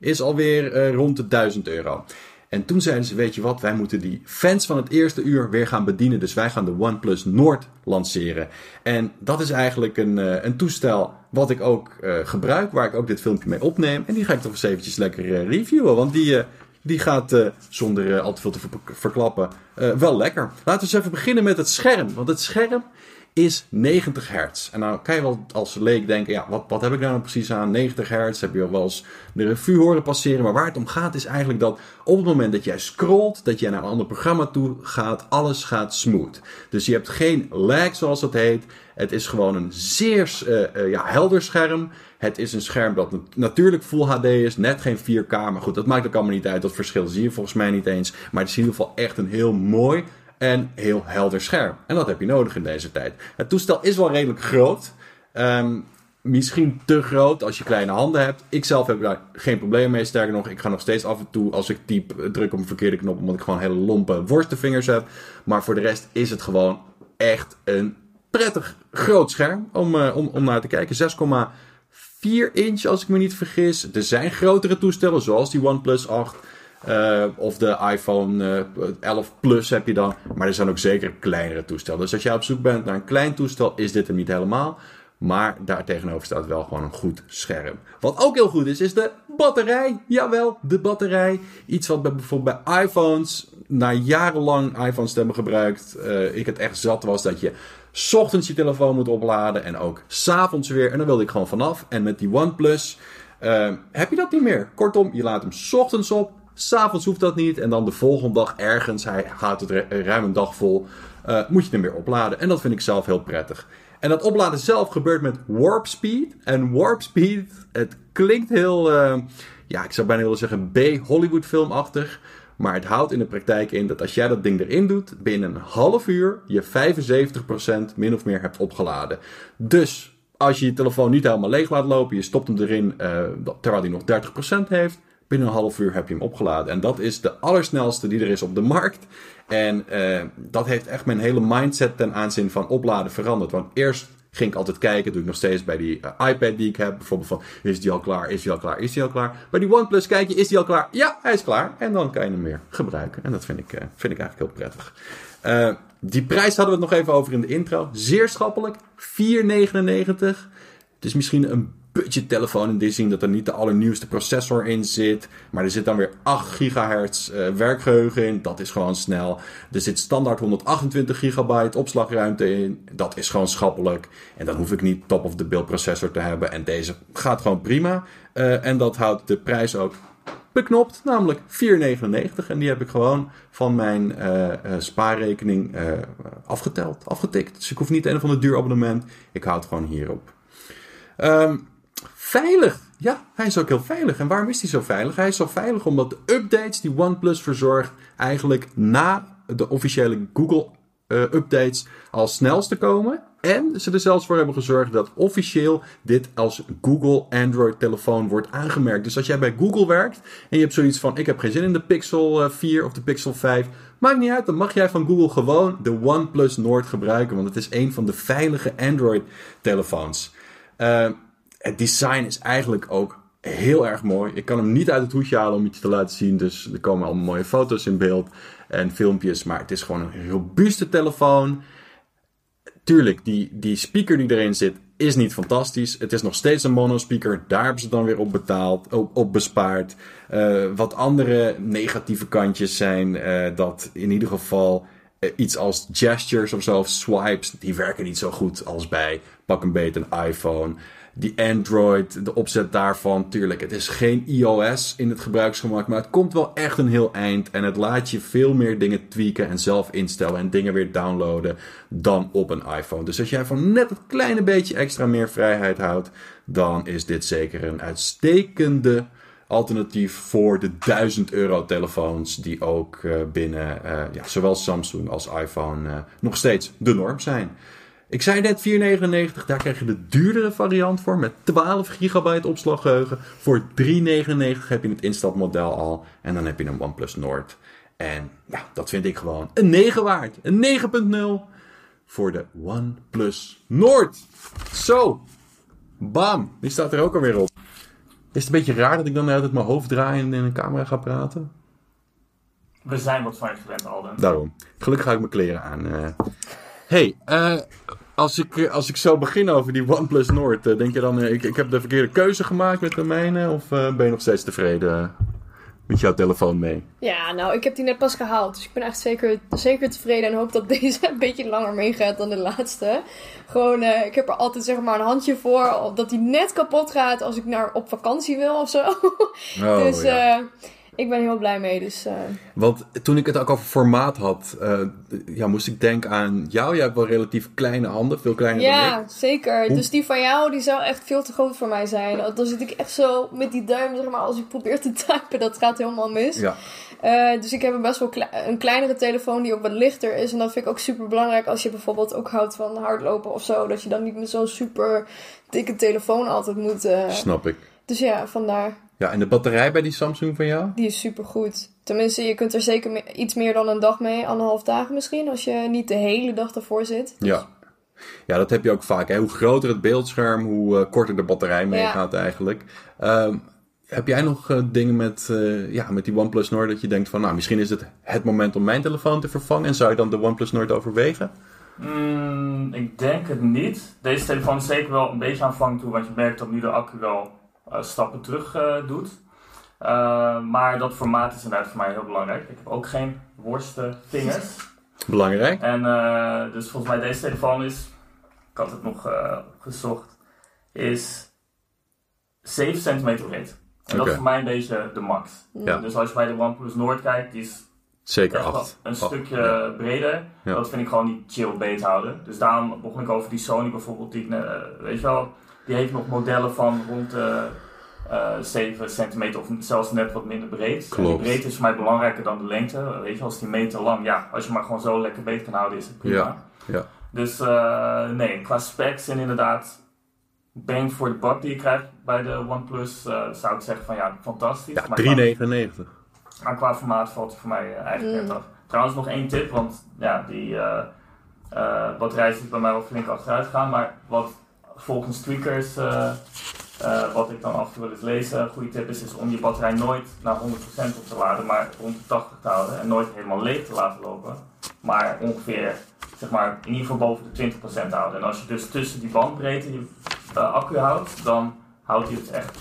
S1: is alweer eh, rond de 1000 euro. En toen zeiden ze, weet je wat, wij moeten die fans van het eerste uur weer gaan bedienen. Dus wij gaan de OnePlus Nord lanceren. En dat is eigenlijk een, eh, een toestel wat ik ook eh, gebruik, waar ik ook dit filmpje mee opneem. En die ga ik toch eens eventjes lekker eh, reviewen, want die, die gaat zonder al te veel te ver- verklappen wel lekker. Laten we eens even beginnen met het scherm. Want het scherm is 90 hertz. En nou kan je wel als leek denken, ja, wat, wat heb ik daar nou precies aan? 90 hertz heb je wel eens de revue horen passeren. Maar waar het om gaat is eigenlijk dat op het moment dat jij scrolt, dat jij naar een ander programma toe gaat, alles gaat smooth. Dus je hebt geen lag zoals dat heet. Het is gewoon een zeer eh, eh, ja, helder scherm. Het is een scherm dat nat- natuurlijk Full HD is, net geen 4K. Maar goed, dat maakt ook allemaal niet uit. Dat verschil zie je volgens mij niet eens. Maar het is in ieder geval echt een heel mooi en heel helder scherm. En dat heb je nodig in deze tijd. Het toestel is wel redelijk groot. Ehm, misschien te groot als je kleine handen hebt. Ik zelf heb daar geen probleem mee. Sterker nog, ik ga nog steeds af en toe als ik typ druk op een verkeerde knop. Omdat ik gewoon hele lompe worstenvingers heb. Maar voor de rest is het gewoon echt een prettig groot scherm om, eh, om, om naar te kijken. 6,4 inch als ik me niet vergis. Er zijn grotere toestellen zoals die OnePlus 8. Eh, of de iPhone eh, 11 Plus heb je dan. Maar er zijn ook zeker kleinere toestellen. Dus als jij op zoek bent naar een klein toestel, is dit hem niet helemaal. Maar daar tegenover staat wel gewoon een goed scherm. Wat ook heel goed is, is de batterij. Jawel, de batterij. Iets wat bij, bijvoorbeeld bij iPhones, na jarenlang iPhones te hebben gebruikt, eh, ik het echt zat was dat je ochtends je telefoon moet opladen en ook s'avonds weer. En daar wilde ik gewoon vanaf. En met die OnePlus eh, heb je dat niet meer. Kortom, je laat hem ochtends op. S'avonds hoeft dat niet. En dan de volgende dag ergens, hij gaat het ru- ruim een dag vol, eh, moet je hem weer opladen. En dat vind ik zelf heel prettig. En dat opladen zelf gebeurt met warp speed. En warp speed, het klinkt heel, eh, ja, ik zou bijna willen zeggen B-Hollywood filmachtig. Maar het houdt in de praktijk in dat als jij dat ding erin doet, binnen een half uur je 75% min of meer hebt opgeladen. Dus als je je telefoon niet helemaal leeg laat lopen, je stopt hem erin eh, terwijl hij nog 30% heeft, Binnen een half uur heb je hem opgeladen. En dat is de allersnelste die er is op de markt. En uh, dat heeft echt mijn hele mindset ten aanzien van opladen veranderd. Want eerst ging ik altijd kijken, doe ik nog steeds bij die uh, iPad die ik heb. Bijvoorbeeld van, is die al klaar, is die al klaar, is die al klaar. Bij die OnePlus kijk je, is die al klaar? Ja, hij is klaar. En dan kan je hem weer gebruiken. En dat vind ik, uh, vind ik eigenlijk heel prettig. die prijs hadden we het nog even over in de intro. Zeer schappelijk, 4,99. Het is misschien een budgettelefoon in die zin dat er niet de allernieuwste processor in zit. Maar er zit dan weer 8 gigahertz uh, werkgeheugen in. Dat is gewoon snel. Er zit standaard 128 gigabyte opslagruimte in. Dat is gewoon schappelijk. En dan hoef ik niet top of the bill processor te hebben. En deze gaat gewoon prima. Uh, en dat houdt de prijs ook beknopt, namelijk 4,99. En die heb ik gewoon van mijn uh, spaarrekening uh, afgeteld, afgetikt. Dus ik hoef niet een of ander duur abonnement. Ik houd gewoon hierop. Um, veilig. Ja, hij is ook heel veilig. En waarom is hij zo veilig? Hij is zo veilig omdat de updates die OnePlus verzorgt eigenlijk na de officiële Google uh, updates als snelste komen. En ze er zelfs voor hebben gezorgd dat officieel dit als Google Android telefoon wordt aangemerkt. Dus als jij bij Google werkt en je hebt zoiets van ik heb geen zin in de Pixel 4 of de Pixel 5. Maakt niet uit, dan mag jij van Google gewoon de OnePlus Nord gebruiken. Want het is een van de veilige Android telefoons. Uh, het design is eigenlijk ook heel erg mooi. Ik kan hem niet uit het hoedje halen om iets te laten zien. Dus er komen allemaal mooie foto's in beeld en filmpjes. Maar het is gewoon een robuuste telefoon. Tuurlijk, die, die speaker die erin zit is niet fantastisch. Het is nog steeds een mono-speaker. Daar hebben ze dan weer op betaald, op, bespaard. Uh, wat andere negatieve kantjes zijn uh, dat in ieder geval uh, iets als gestures of zo, swipes, die werken niet zo goed als bij pak een beet een iPhone die Android, de opzet daarvan. Tuurlijk, het is geen iOS in het gebruiksgemak, maar het komt wel echt een heel eind. En het laat je veel meer dingen tweaken en zelf instellen en dingen weer downloaden dan op een iPhone. Dus als jij van net een kleine beetje extra meer vrijheid houdt, dan is dit zeker een uitstekende alternatief voor de 1000 euro telefoons die ook uh, binnen uh, ja, zowel Samsung als iPhone uh, nog steeds de norm zijn. Ik zei net 4,99. Daar krijg je de duurdere variant voor met 12 gigabyte opslaggeheugen. Voor 3,99 heb je het instapmodel al. En dan heb je een OnePlus Nord. En ja, dat vind ik gewoon een 9 waard. Een 9.0 voor de OnePlus Nord. Zo. Bam. Die staat er ook alweer op. Is het een beetje raar dat ik dan uit mijn hoofd draai en in een camera ga praten?
S3: We zijn wat van je gewend, Alden.
S1: Daarom. Gelukkig ga ik mijn kleren aan. Uh, hey, uh, als ik, als ik zo begin over die OnePlus Nord, uh, denk je dan, ik, ik heb de verkeerde keuze gemaakt met de mijne? Of ben je nog steeds tevreden met jouw telefoon mee?
S2: Ja, nou, ik heb die net pas gehaald. Dus ik ben echt zeker, zeker tevreden en hoop dat deze een beetje langer meegaat dan de laatste. Gewoon, ik heb er altijd zeg maar een handje voor, dat die net kapot gaat als ik naar op vakantie wil of zo. Oh, dus ja ik ben heel blij mee. Dus, uh...
S1: Want toen ik het ook over formaat had, uh, ja, moest ik denken aan jou. Jij hebt wel relatief kleine handen, veel kleiner
S2: ja,
S1: dan ik.
S2: zeker. Hoe... Dus die van jou, die zou echt veel te groot voor mij zijn. Dan zit ik echt zo met die duim, zeg maar, als ik probeer te typen, dat gaat helemaal mis.
S1: Ja.
S2: Uh, dus ik heb een best wel kle een kleinere telefoon die ook wat lichter is. En dat vind ik ook super belangrijk als je bijvoorbeeld ook houdt van hardlopen of zo. Dat je dan niet met zo'n super dikke telefoon altijd moet.
S1: Snap ik.
S2: Dus ja, vandaar.
S1: Ja, en de batterij bij die Samsung van jou?
S2: Die is super goed. Tenminste, je kunt er zeker me iets meer dan een dag mee, anderhalf dagen misschien, als je niet de hele dag ervoor zit.
S1: Dus... Ja. Ja, dat heb je ook vaak. Hè? Hoe groter het beeldscherm, hoe uh, korter de batterij meegaat ja. eigenlijk. Um, heb jij nog uh, dingen met, uh, ja, met die OnePlus Nord dat je denkt van, nou, misschien is het het moment om mijn telefoon te vervangen en zou je dan de OnePlus Nord overwegen?
S3: Mm, ik denk het niet. Deze telefoon is zeker wel een beetje aanvang toe, want je merkt dat nu de accu wel stappen terug uh, doet. Uh, maar dat formaat is inderdaad voor mij heel belangrijk. Ik heb ook geen worstenvingers.
S1: Belangrijk.
S3: En dus volgens mij deze telefoon is, ik had het nog gezocht, is 7 centimeter breed. En okay. dat is voor mij een beetje de max.
S1: Ja.
S3: Dus als je bij de OnePlus Noord kijkt, die is
S1: Zeker 8.
S3: Een stukje ja. breder. Ja. Dat vind ik gewoon niet chill beet houden. Dus daarom begon ik over die Sony bijvoorbeeld. Die, uh, weet je wel, die heeft nog modellen van rond de uh, 7 centimeter of zelfs net wat minder breed.
S1: Klopt.
S3: En de breedte is voor mij belangrijker dan de lengte. Weet je, als die meter lang, ja, als je maar gewoon zo lekker beet kan houden, is het prima.
S1: Ja. ja.
S3: Dus uh, nee, qua specs zijn inderdaad bang voor de buck die je krijgt bij de OnePlus, uh, zou ik zeggen van ja, fantastisch.
S1: Ja,
S3: maar
S1: 3,99.
S3: Maar qua formaat valt hij voor mij uh, eigenlijk net af. Trouwens nog één tip, want ja, die uh, batterij is bij mij wel flink achteruit gegaan. Maar wat volgens tweakers, wat ik dan af en toe wil eens lezen, een goede tip is, om je batterij nooit naar 100% op te laden, maar rond de 80 te houden. En nooit helemaal leeg te laten lopen. Maar ongeveer, zeg maar, in ieder geval boven de 20% houden. En als je dus tussen die bandbreedte je accu houdt, dan houdt hij het echt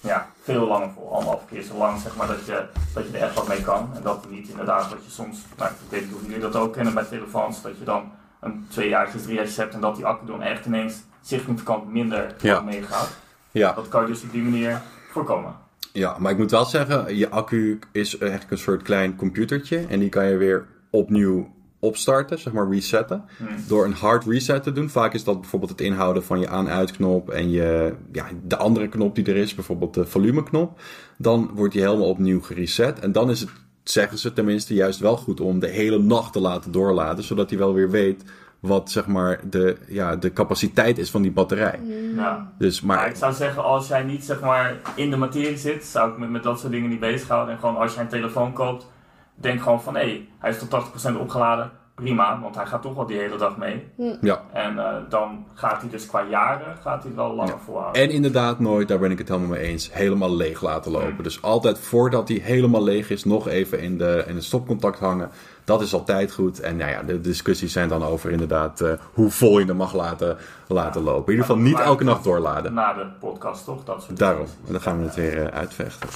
S3: ja, veel langer vol. Anderhalf keer zo lang, zeg maar, dat je, dat je er echt wat mee kan. En dat niet inderdaad dat je soms, nou, ik weet niet of jullie dat ook kennen bij telefoons, dat je dan een tweejaartjes, driejaartjes hebt en dat die accu dan echt ineens significant minder
S1: Ja.
S3: meegaat.
S1: Ja.
S3: Dat kan je dus op die manier voorkomen.
S1: ja, maar ik moet wel zeggen, je accu is eigenlijk een soort klein computertje. En die kan je weer opnieuw opstarten, zeg maar resetten.
S3: Hmm.
S1: Door een hard reset te doen. Vaak is dat bijvoorbeeld het inhouden van je aan-uitknop en je, ja, de andere knop die er is, bijvoorbeeld de volumeknop. Dan wordt die helemaal opnieuw gereset. En dan is het, zeggen ze tenminste, juist wel goed om de hele nacht te laten doorladen. Zodat hij wel weer weet wat zeg maar de, ja, de capaciteit is van die batterij.
S3: Ja.
S1: Dus,
S3: Maar
S1: maar
S3: ik zou zeggen, als jij niet zeg maar in de materie zit, zou ik me met dat soort dingen niet bezighouden. En gewoon als jij een telefoon koopt, denk gewoon van hé, hij is tot 80% opgeladen. Prima, want hij gaat toch wel die hele dag mee.
S1: ja.
S3: En eh, dan gaat hij dus qua jaren gaat hij wel langer
S1: Ja.
S3: volhouden.
S1: En inderdaad nooit, daar ben ik het helemaal mee eens, helemaal leeg laten lopen. Dus altijd voordat hij helemaal leeg is, nog even in, de, in het stopcontact hangen. Dat is altijd goed. En nou ja, de discussies zijn dan over inderdaad eh, hoe vol je hem mag laten, laten lopen. In ieder geval niet elke nacht doorladen.
S3: Na de podcast toch? Dat soort
S1: Daarom, dan gaan we het weer eh, uitvechten.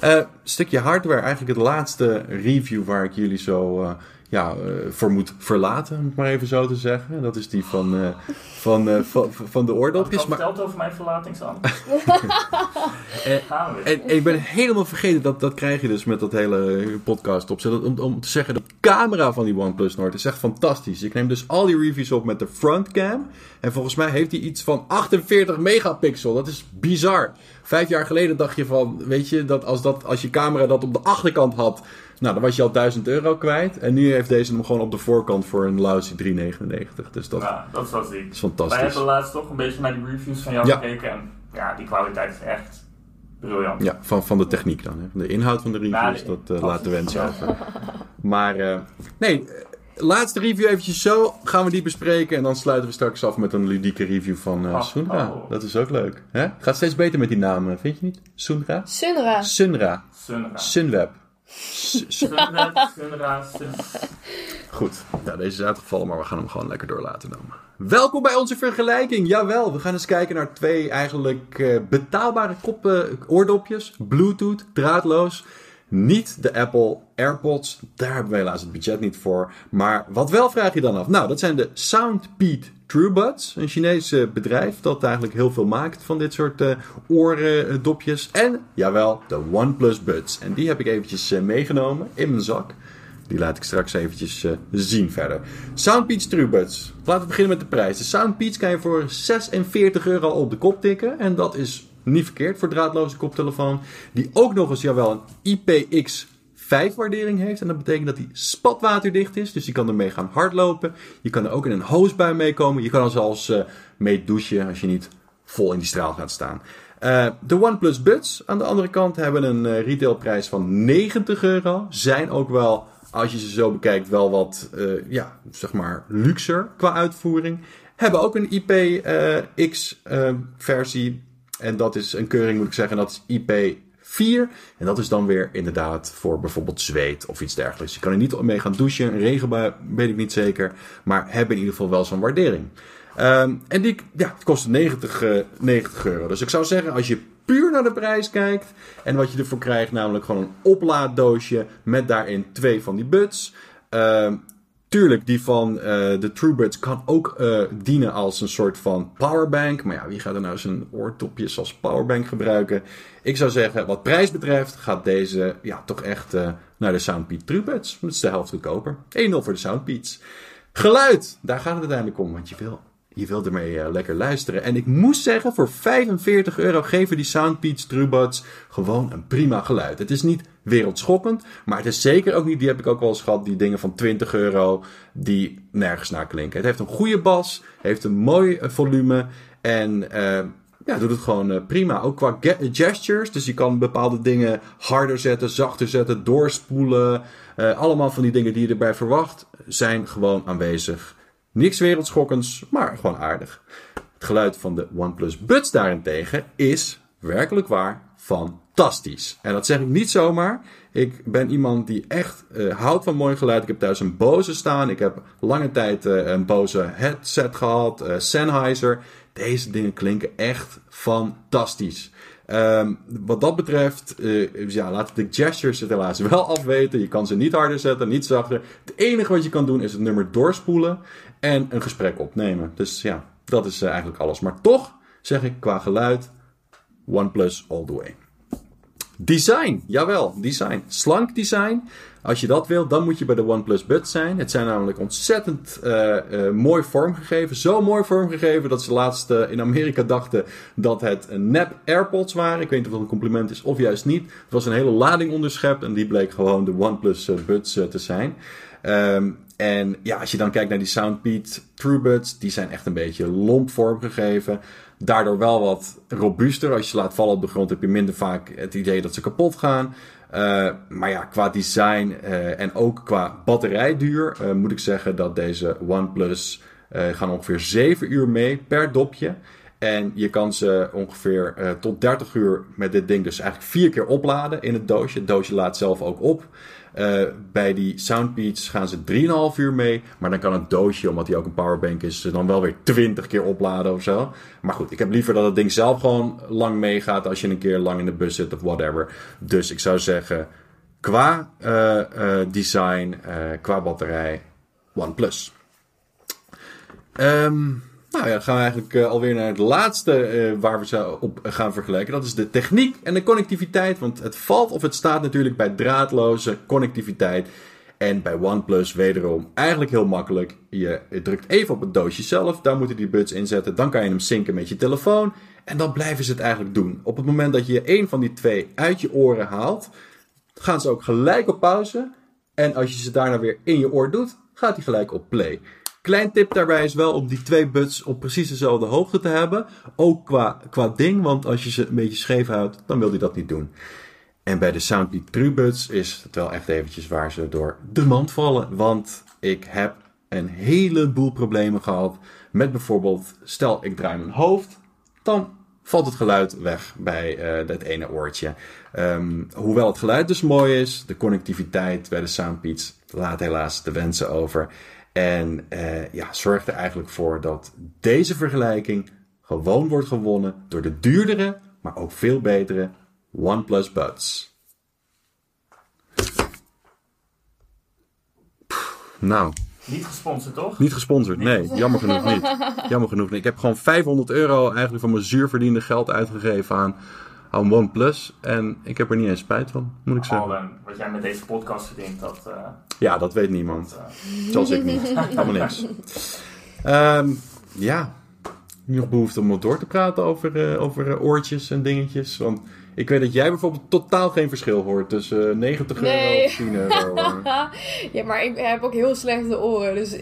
S1: Eh stukje hardware, eigenlijk het laatste review waar ik jullie zo ja, eh, voor moet verlaten, om het maar even zo te zeggen. Dat is die van, eh, van, eh, van, van de
S3: ik
S1: oordopjes. Maar,
S3: verteld over mijn verlatingsangst?
S1: En, en ik ben helemaal vergeten, dat, dat krijg je dus met dat hele podcast opzetten. Om, om te zeggen, de camera van die OnePlus Nord is echt fantastisch. Ik neem dus al die reviews op met de frontcam. En volgens mij heeft hij iets van 48 megapixel. Dat is bizar. Vijf jaar geleden dacht je van, weet je, dat als, dat, als je camera dat op de achterkant had, nou dan was je al 1000 euro kwijt. En nu heeft deze hem gewoon op de voorkant voor een lousy 3,99. Dus dat
S3: Nou, dat
S1: is
S3: Wij
S1: fantastisch.
S3: hebben laatst toch een beetje naar die reviews van jou
S1: Ja.
S3: gekeken. En ja, die kwaliteit is echt briljant.
S1: Ja, van, van de techniek dan. Hè. Van de inhoud van de reviews,
S3: Nou,
S1: dat laat de wens
S3: Ja.
S1: over. Maar eh, nee, eh, laatste review eventjes zo. Gaan we die bespreken. En dan sluiten we straks af met een ludieke review van eh
S3: Oh,
S1: Sunra.
S3: oh.
S1: Dat is ook leuk. Hè? Gaat steeds beter met die naam, eh, vind je niet? Sunra?
S2: Sunra.
S1: Sunra.
S3: Sunra.
S1: Sunweb. Goed, ja, deze is uitgevallen, maar we gaan hem gewoon lekker door laten dan. Welkom bij onze vergelijking. Jawel, we gaan eens kijken naar twee eigenlijk eh, betaalbare koppen, oordopjes. Bluetooth, draadloos. Niet de Apple AirPods, daar hebben we helaas het budget niet voor. Maar wat wel vraag je dan af? Nou, dat zijn de Soundpeed TrueBuds. Een Chinees eh, bedrijf dat eigenlijk heel veel maakt van dit soort eh oordopjes. En, jawel, de OnePlus Buds. En die heb ik eventjes eh, meegenomen in mijn zak. Die laat ik straks eventjes eh, zien verder. Soundpeats TrueBuds. Laten we beginnen met de prijs. De Soundpeats kan je voor 46 euro op de kop tikken. En dat is niet verkeerd voor draadloze koptelefoon. Die ook nog eens, jawel, een IPX5 waardering heeft. En dat betekent dat die spatwaterdicht is. Dus je kan ermee gaan hardlopen. Je kan er ook in een hoosbui mee komen. Je kan er zelfs eh, mee douchen als je niet vol in die straal gaat staan. Eh, de OnePlus Buds aan de andere kant hebben een eh, retailprijs van 90 euro. Zijn ook wel, als je ze zo bekijkt, wel wat, ja, zeg maar, luxer qua uitvoering. Hebben ook een IPX-versie. En dat is een keuring, moet ik zeggen, dat is IP4. En dat is dan weer inderdaad voor bijvoorbeeld zweet of iets dergelijks. Je kan er niet mee gaan douchen. Een regenbui weet ik niet zeker. Maar hebben in ieder geval wel zo'n waardering. Ehm, en die ja, het kost 90, eh, 90 euro. Dus ik zou zeggen, als je puur naar de prijs kijkt. En wat je ervoor krijgt, namelijk gewoon een oplaaddoosje. Met daarin twee van die buds. Ehm, tuurlijk, die van eh, de TrueBuds kan ook eh, dienen als een soort van powerbank. Maar ja, wie gaat er nou zijn oortopjes als powerbank gebruiken? Ik zou zeggen, wat prijs betreft, gaat deze ja, toch echt eh, naar de Soundpeat TrueBuds. Dat is de helft goedkoper. 1-0 voor de Soundpeats. Geluid, daar gaat het uiteindelijk om, want je wil, je wil ermee eh, lekker luisteren. En ik moest zeggen, voor 45 euro geven die Soundpeats TrueBuds gewoon een prima geluid. Het is niet wereldschokkend, maar het is zeker ook niet, die heb ik ook wel eens gehad, die dingen van 20 euro die nergens naar klinken. Het heeft een goede bas, heeft een mooi eh, volume En uh, ja, doet het gewoon uh, prima. Ook qua gestures. Dus je kan bepaalde dingen harder zetten, zachter zetten, doorspoelen. Uh, allemaal van die dingen die je erbij verwacht, zijn gewoon aanwezig. Niks wereldschokkends, maar gewoon aardig. Het geluid van de OnePlus Buds daarentegen is werkelijk waar fantastisch. En dat zeg ik niet zomaar. Ik ben iemand die echt uh, houdt van mooi geluid. Ik heb thuis een Bose staan. Ik heb lange tijd uh, een Bose headset gehad. Uh, Sennheiser. Deze dingen klinken echt fantastisch. Um, wat dat betreft, ja, laat de gestures het helaas wel afweten. Je kan ze niet harder zetten, niet zachter. Het enige wat je kan doen is het nummer doorspoelen en een gesprek opnemen. Dus ja, dat is eigenlijk alles. Maar toch zeg ik qua geluid, OnePlus all the way. Design, jawel, design. Slank design. Als je dat wil, dan moet je bij de OnePlus Buds zijn. Het zijn namelijk ontzettend uh, uh, mooi vormgegeven. Zo mooi vormgegeven dat ze laatst uh, in Amerika dachten dat het nep AirPods waren. Ik weet niet of dat een compliment is of juist niet. Er was een hele lading onderschept en die bleek gewoon de OnePlus Buds te zijn. Um, en ja, als je dan kijkt naar die Soundbeat TrueBuds, die zijn echt een beetje lomp vormgegeven. Daardoor wel wat robuuster. Als je ze laat vallen op de grond heb je minder vaak het idee dat ze kapot gaan. Uh, maar ja, qua design uh, en ook qua batterijduur uh, moet ik zeggen dat deze OnePlus gaan ongeveer 7 uur mee per dopje. En je kan ze ongeveer tot 30 uur met dit ding dus eigenlijk vier keer opladen in het doosje. Het doosje laat zelf ook op. Uh, bij die Soundbeats gaan ze 3,5 uur mee. Maar dan kan het doosje, omdat hij ook een powerbank is, dan wel weer 20 keer opladen of zo. Maar goed, ik heb liever dat het ding zelf gewoon lang meegaat als je een keer lang in de bus zit of whatever. Dus ik zou zeggen, qua uh, uh, design, qua batterij, OnePlus. Um, nou ja, dan gaan we eigenlijk uh, alweer naar het laatste uh, waar we ze op gaan vergelijken. Dat is de techniek en de connectiviteit. Want het valt of het staat natuurlijk bij draadloze connectiviteit. En bij OnePlus wederom eigenlijk heel makkelijk. Je, drukt even op het doosje zelf, daar moeten die buds in zetten. Dan kan je hem synken met je telefoon. En dan blijven ze het eigenlijk doen. Op het moment dat je een van die twee uit je oren haalt, gaan ze ook gelijk op pauze. En als je ze daarna weer in je oor doet, gaat hij gelijk op play. Klein tip daarbij is wel om die twee buds op precies dezelfde hoogte te hebben. Ook qua, qua ding, want als je ze een beetje scheef houdt, dan wil hij dat niet doen. En bij de Soundbeat True Buds is het wel echt eventjes waar ze door de mand vallen. Want ik heb een heleboel problemen gehad met bijvoorbeeld, stel ik draai mijn hoofd, dan valt het geluid weg bij uh, dat ene oortje. Um, hoewel het geluid dus mooi is, de connectiviteit bij de Soundbeats laat helaas de wensen over. En uh, ja, zorgt er eigenlijk voor dat deze vergelijking gewoon wordt gewonnen door de duurdere, maar ook veel betere OnePlus Buds. Nou.
S3: Niet gesponsord, toch?
S1: Niet gesponsord, nee. Jammer genoeg niet. Jammer genoeg niet. Ik heb gewoon 500 euro eigenlijk van mijn zuurverdiende geld uitgegeven aan aan OnePlus. En ik heb er niet eens spijt van, moet ik zeggen.
S3: Al, wat jij met deze podcast verdient, dat... Uh,
S1: ja, dat weet niemand. Dat, uh... Zoals ik niet. Helemaal niks. Um, ja, nog behoefte om wat door te praten over, uh, over oortjes en dingetjes. Want ik weet dat jij bijvoorbeeld totaal geen verschil hoort tussen 90
S2: nee.
S1: euro of 10 euro.
S2: ja, maar ik heb ook heel slechte oren. Dus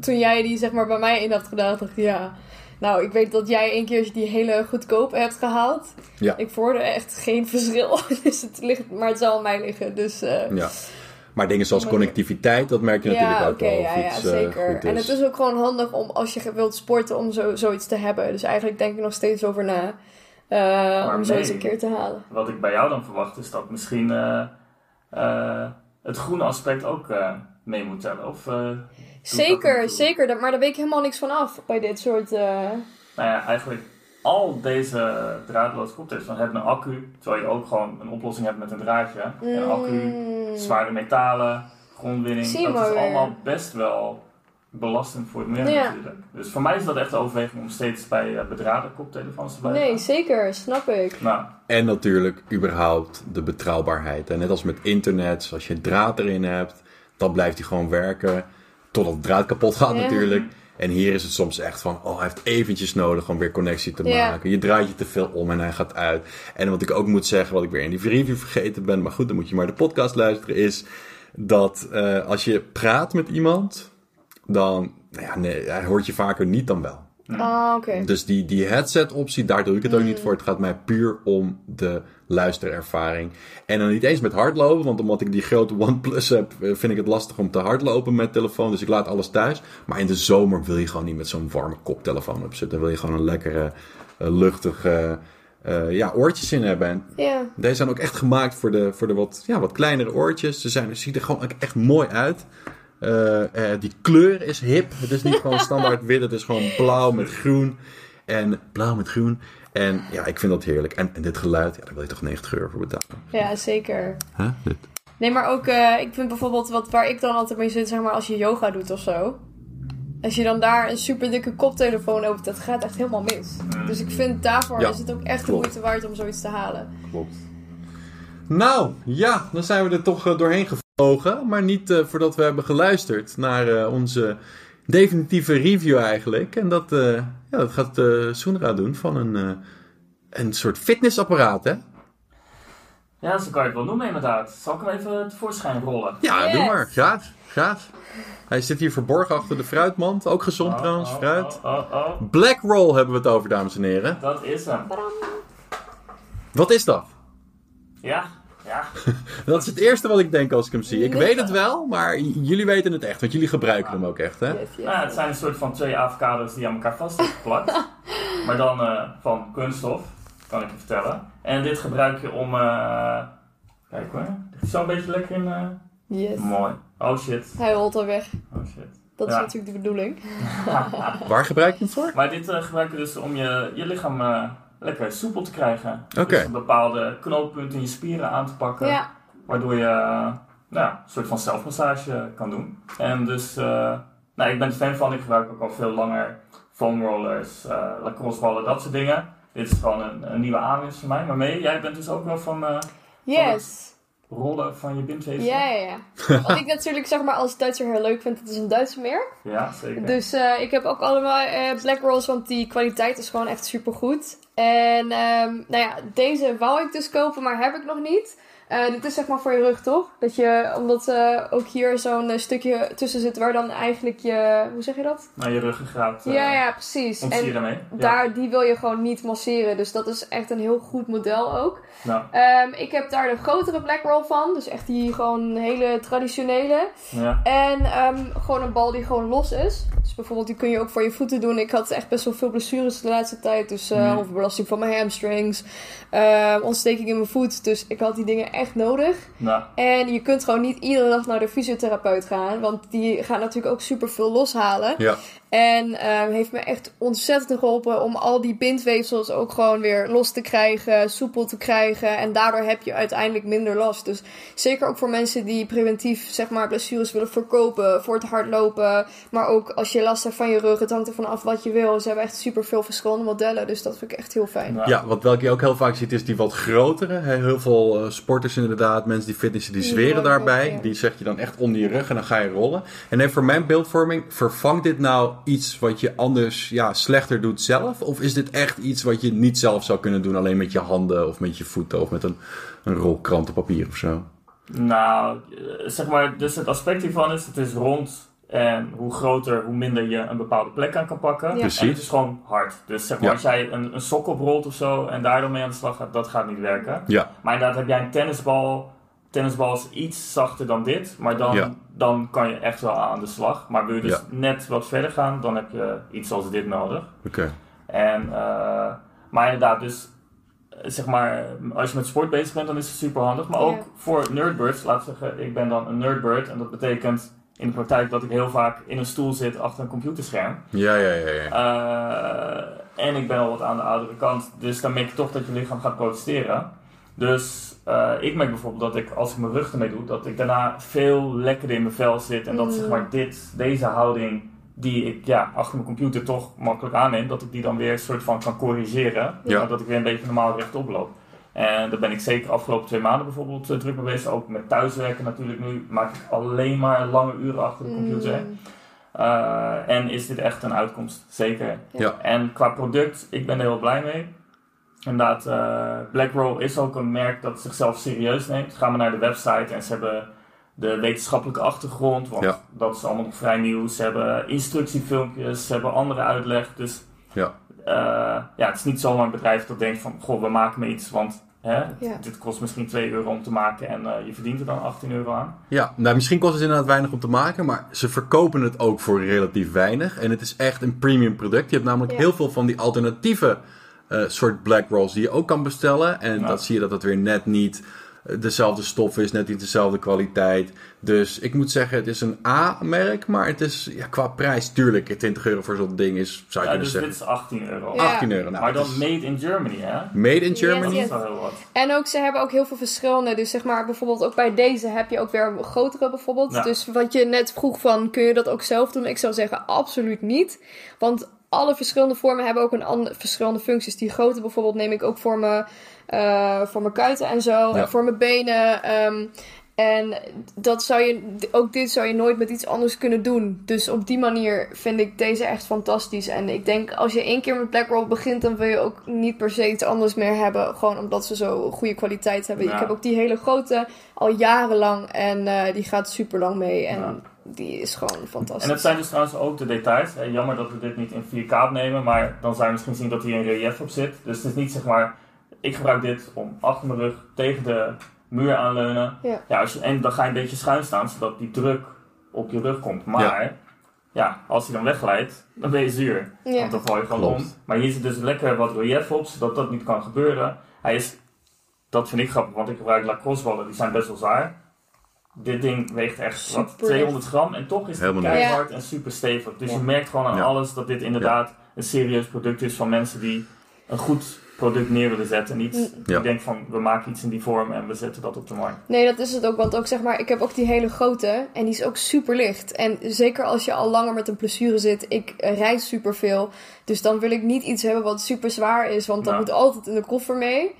S2: toen jij die zeg maar bij mij in had gedaan, dacht ik ja... Nou, ik weet dat jij een keer die hele goedkope hebt gehaald.
S1: Ja.
S2: Ik voelde echt geen verschil. dus het ligt, maar het zal aan mij liggen. Dus, uh,
S1: ja. Maar dingen zoals connectiviteit, dat merk je natuurlijk ook
S2: okay,
S1: wel.
S2: Ja, ja, zeker. En het is ook gewoon handig om als je wilt sporten om zo, zoiets te hebben. Dus eigenlijk denk ik nog steeds over na. Uh, om zoiets een keer te halen.
S3: Wat ik bij jou dan verwacht is dat misschien uh, het groene aspect ook mee moet tellen. Of,
S2: zeker, zeker. Maar daar weet ik helemaal niks van af bij dit soort... Uh...
S3: Nou ja, eigenlijk al deze draadloze koptelefoons hebben een accu. Terwijl je ook gewoon een oplossing hebt met een draadje.
S2: Mm.
S3: Een accu, zware metalen, grondwinning.
S2: Zie
S3: dat is allemaal best wel belastend voor het milieu
S2: Ja.
S3: natuurlijk. Dus voor mij is dat echt de overweging om steeds bij uh, bedraden koptelefoons te blijven.
S2: Nee, zeker. Snap ik.
S3: Nou,
S1: En natuurlijk überhaupt de betrouwbaarheid. En net als met internet, als je draad erin hebt, dan blijft hij gewoon werken. Totdat het draad kapot gaat
S2: Ja.
S1: natuurlijk. En hier is het soms echt van, oh, hij heeft eventjes nodig om weer connectie te
S2: Ja.
S1: maken. Je draait je te veel om en hij gaat uit. En wat ik ook moet zeggen, wat ik weer in die review vergeten ben, maar goed, dan moet je maar de podcast luisteren, is dat eh, als je praat met iemand, dan, nou ja, nee, hij hoort je vaker niet dan wel.
S2: Ah, oké.
S1: Dus die, die headset optie, daar doe ik het ook niet voor. Het gaat mij puur om de luisterervaring. En dan niet eens met hardlopen, want omdat ik die grote OnePlus heb, eh, vind ik het lastig om te hardlopen met telefoon. Dus ik laat alles thuis. Maar in de zomer wil je gewoon niet met zo'n warme koptelefoon op zitten. Dan wil je gewoon een lekkere, eh, luchtige eh, ja, oortjes in hebben. En
S2: Ja.
S1: deze zijn ook echt gemaakt voor de, voor de wat, ja, wat kleinere oortjes. Ze zijn, ze zien er gewoon echt mooi uit. Eh, eh, die kleur is hip. Het is niet gewoon standaard wit. Het is gewoon blauw met groen. En blauw met groen. En ja, ik vind dat heerlijk. En, en dit geluid, ja, daar wil je toch 90 euro voor betalen.
S2: ja, zeker.
S1: Huh? Dit.
S2: Nee, maar ook, eh, ik vind bijvoorbeeld wat waar ik dan altijd mee zit, zeg maar, als je yoga doet of zo. Als je dan daar een super dikke koptelefoon opent, dat gaat echt helemaal mis. Dus ik vind daarvoor
S1: Ja,
S2: is het ook echt
S1: klopt.
S2: de moeite waard om zoiets te halen.
S1: Klopt. Nou, ja, dan zijn we er toch doorheen gevlogen. Maar niet eh, voordat we hebben geluisterd naar eh, onze definitieve review eigenlijk. En dat, eh, ja, dat gaat eh Soenra doen van een, eh, een soort fitnessapparaat, hè?
S3: Ja, zo kan je het wel noemen inderdaad. Zal ik hem even tevoorschijn rollen?
S1: Ja,
S2: Yes.
S1: doe maar. Graag, graag. Hij zit hier verborgen achter de fruitmand. Ook gezond
S3: Oh,
S1: trouwens,
S3: oh,
S1: fruit.
S3: Oh, oh, oh.
S1: Black Roll hebben we het over, dames en heren.
S3: Dat is hem.
S1: Wat is dat?
S3: Ja, ja.
S1: Dat is het eerste wat ik denk als ik hem zie. Ik weet het wel, maar jullie weten het echt, want jullie gebruiken hem ook echt, hè?
S2: Yes, yes.
S3: Nou, het zijn een soort van twee avocado's die aan elkaar vast zijn geplakt. maar dan eh, van kunststof, kan ik je vertellen. En dit gebruik je om... eh kijk hoor, hij zo een beetje lekker in... eh,
S2: Yes.
S3: Mooi. Oh shit.
S2: Hij rolt al weg.
S3: Oh shit.
S2: Dat is
S3: Ja.
S2: natuurlijk de bedoeling.
S1: Waar gebruik je het voor?
S3: Maar dit eh, gebruik je dus om je, je lichaam lekker soepel te krijgen.
S1: Oké.
S3: Dus een bepaalde knooppunten in je spieren aan te pakken.
S2: Ja.
S3: Waardoor je nou, een soort van zelfmassage kan doen. En dus, eh, nou, ik ben er fan van. Ik gebruik ook al veel langer foam rollers, eh lacrosse ballen, dat soort dingen. Dit is gewoon een, een nieuwe aanwinst voor mij. Maar mee, jij bent dus ook wel van eh,
S2: Yes.
S3: rollen van je bindweefsel?
S2: Ja, ja, ja. Wat ik natuurlijk zeg maar als Duitser heel leuk vind, het is een Duitse merk.
S3: Ja, zeker.
S2: Dus eh, ik heb ook allemaal eh, Black Rolls, want die kwaliteit is gewoon echt super goed. En ehm, nou ja, deze wou ik dus kopen, maar heb ik nog niet. Eh, dit is zeg maar voor je rug, toch? Dat je, omdat eh, ook hier zo'n eh, stukje tussen zit waar dan eigenlijk je, hoe zeg je dat?
S3: Naar je ruggengraat. eh
S2: ja, ja, precies. En
S3: daarmee? Ja.
S2: daar, die wil je gewoon niet masseren, dus dat is echt een heel goed model ook.
S3: Nou,
S2: ik heb daar de grotere Black Roll van, dus echt die gewoon hele traditionele.
S3: ja.
S2: En ehm, gewoon een bal die gewoon los is. Dus bijvoorbeeld, die kun je ook voor je voeten doen. Ik had echt best wel veel blessures de laatste tijd. Dus
S3: Ja.
S2: Overbelasting van mijn hamstrings. eh, ontsteking in mijn voet. Dus ik had die dingen echt nodig.
S3: Nou,
S2: En je kunt gewoon niet iedere dag naar de fysiotherapeut gaan. Want die gaat natuurlijk ook super veel loshalen.
S1: Ja.
S2: En ehm, heeft me echt ontzettend geholpen om al die bindweefsels ook gewoon weer los te krijgen, soepel te krijgen. En daardoor heb je uiteindelijk minder last. Dus zeker ook voor mensen die preventief zeg maar blessures willen verkopen voor het hardlopen. Maar ook als je last hebt van je rug, het hangt ervan af wat je wil. Ze hebben echt super veel verschillende modellen. Dus dat vind ik echt heel fijn.
S1: Ja, wat welke je ook heel vaak ziet is die wat grotere. Heel veel eh, sporters inderdaad, mensen die fitnessen, die zweren daarbij.
S2: ook, ja.
S1: Die zeg je dan echt onder je rug en dan ga je rollen. En even voor mijn beeldvorming, vervangt dit nou iets wat je anders ja, slechter doet zelf? Of is dit echt iets wat je niet zelf zou kunnen doen, alleen met je handen of met je voeten of met een, een rol krantenpapier of zo?
S3: Nou, eh, zeg maar, dus het aspect hiervan is, het is rond en hoe groter, hoe minder je een bepaalde plek aan kan pakken.
S2: Ja.
S3: En
S1: Precies.
S3: het is gewoon hard. Dus zeg maar,
S1: Ja.
S3: als jij een, een sok oprolt of zo en daar dan mee aan de slag gaat, dat gaat niet werken.
S1: Ja,
S3: Maar inderdaad, heb jij een tennisbal, tennisbal is iets zachter dan dit, maar dan,
S1: Ja.
S3: dan kan je echt wel aan de slag. Maar wil je dus
S1: Ja.
S3: net wat verder gaan, dan heb je iets als dit nodig.
S1: oké.
S3: En, eh, maar inderdaad, dus zeg maar, als je met sport bezig bent, dan is het super handig. Maar ook
S2: Ja.
S3: voor nerdbirds, laten we zeggen, ik ben dan een nerdbird. En dat betekent in de praktijk dat ik heel vaak in een stoel zit achter een computerscherm.
S1: Ja, ja, ja. ja.
S3: Eh, en ik ben al wat aan de oudere kant, dus dan merk je toch dat je lichaam gaat protesteren. Dus eh, ik merk bijvoorbeeld dat ik, als ik mijn rug ermee doe, dat ik daarna veel lekkerder in mijn vel zit. En dat
S2: Mm.
S3: zeg maar dit, deze houding, die ik ja, achter mijn computer toch makkelijk aanneem, dat ik die dan weer een soort van kan corrigeren.
S1: Ja.
S3: Dat ik weer een beetje normaal rechtop loop. En daar ben ik zeker afgelopen twee maanden bijvoorbeeld eh, druk mee bezig. Ook met thuiswerken natuurlijk nu maak ik alleen maar lange uren achter de computer.
S2: Mm,
S3: Eh, en is dit echt een uitkomst? Zeker.
S1: Ja.
S3: En qua product, ik ben er heel blij mee. Inderdaad, eh BlackRoll is ook een merk dat zichzelf serieus neemt. Ga maar naar de website en ze hebben de wetenschappelijke achtergrond, want
S1: Ja.
S3: dat is allemaal nog vrij nieuw. Ze hebben instructiefilmpjes, ze hebben andere uitleg. Dus
S1: Ja.
S3: Eh, ja, het is niet zomaar een bedrijf dat denkt van, goh, we maken me iets, want hè,
S2: Ja.
S3: dit kost misschien 2 euro om te maken en eh, je verdient er dan 18 euro aan.
S1: Ja, nou, misschien kost het inderdaad weinig om te maken, maar ze verkopen het ook voor relatief weinig. En het is echt een premium product. Je hebt namelijk
S2: Ja.
S1: heel veel van die alternatieve soort black rolls die je ook kan bestellen. En
S3: Ja.
S1: dat zie je dat het weer net niet eh, dezelfde stof is, net niet dezelfde kwaliteit. Dus ik moet zeggen, het is een A-merk, maar het is ja, qua prijs, tuurlijk, 20 euro voor zo'n ding is, zou je
S3: Ja,
S1: kunnen
S3: dus
S1: zeggen.
S3: dit is 18 euro.
S2: Ja.
S1: 18 euro. Nou,
S3: maar
S1: dat
S3: dan
S1: is
S3: made in Germany, hè?
S1: made in
S2: Yes,
S1: Germany.
S3: Dat
S2: yes.
S3: is wel heel wat.
S2: En ook, ze hebben ook heel veel verschillende. Dus zeg maar, bijvoorbeeld ook bij deze heb je ook weer grotere bijvoorbeeld.
S3: Ja.
S2: Dus wat je net vroeg van, kun je dat ook zelf doen? Ik zou zeggen, absoluut niet. Want alle verschillende vormen hebben ook een andere, verschillende functies. Die grote bijvoorbeeld neem ik ook voor mijn, eh, voor mijn kuiten en zo.
S1: Ja.
S2: En voor mijn benen. ehm, en dat zou je, ook dit zou je nooit met iets anders kunnen doen. Dus op die manier vind ik deze echt fantastisch. En ik denk, als je één keer met Blackroll begint, dan wil je ook niet per se iets anders meer hebben. Gewoon omdat ze zo goede kwaliteit hebben.
S3: Ja.
S2: Ik heb ook die hele grote al jarenlang. En eh, die gaat super lang mee. En
S3: Ja.
S2: Die is gewoon fantastisch.
S3: En het zijn dus trouwens ook de details. Jammer dat we dit niet in 4K opnemen, maar dan zou je misschien zien dat hier een relief op zit. Dus het is niet zeg maar, ik gebruik dit om achter mijn rug tegen de muur aanleunen.
S2: Ja.
S3: als je, en dan ga je een beetje schuin staan, zodat die druk op je rug komt. Maar ja, als hij dan wegglijdt, dan ben je zuur.
S2: Ja.
S3: Want dan val je gewoon
S1: Klopt.
S3: om. Maar hier zit dus lekker wat relief op, zodat dat niet kan gebeuren. Hij is, dat vind ik grappig, want ik gebruik lacrosse ballen, die zijn best wel zwaar. Dit ding weegt echt wat,
S2: Super
S3: 200 gram en toch is het keihard en super stevig. Dus
S2: Ja.
S3: je merkt gewoon aan
S1: Ja.
S3: alles dat dit inderdaad een serieus product is van mensen die een goed product neer willen zetten. Niet
S2: Mm.
S1: Ja.
S3: denken van we maken iets in die vorm en we zetten dat op de markt.
S2: Nee, dat is het ook. Want ook zeg maar, ik heb ook die hele grote. En die is ook super licht. En zeker als je al langer met een blessure zit. Ik eh, reis super veel. Dus dan wil ik niet iets hebben wat super zwaar is. Want dat moet altijd in de koffer mee.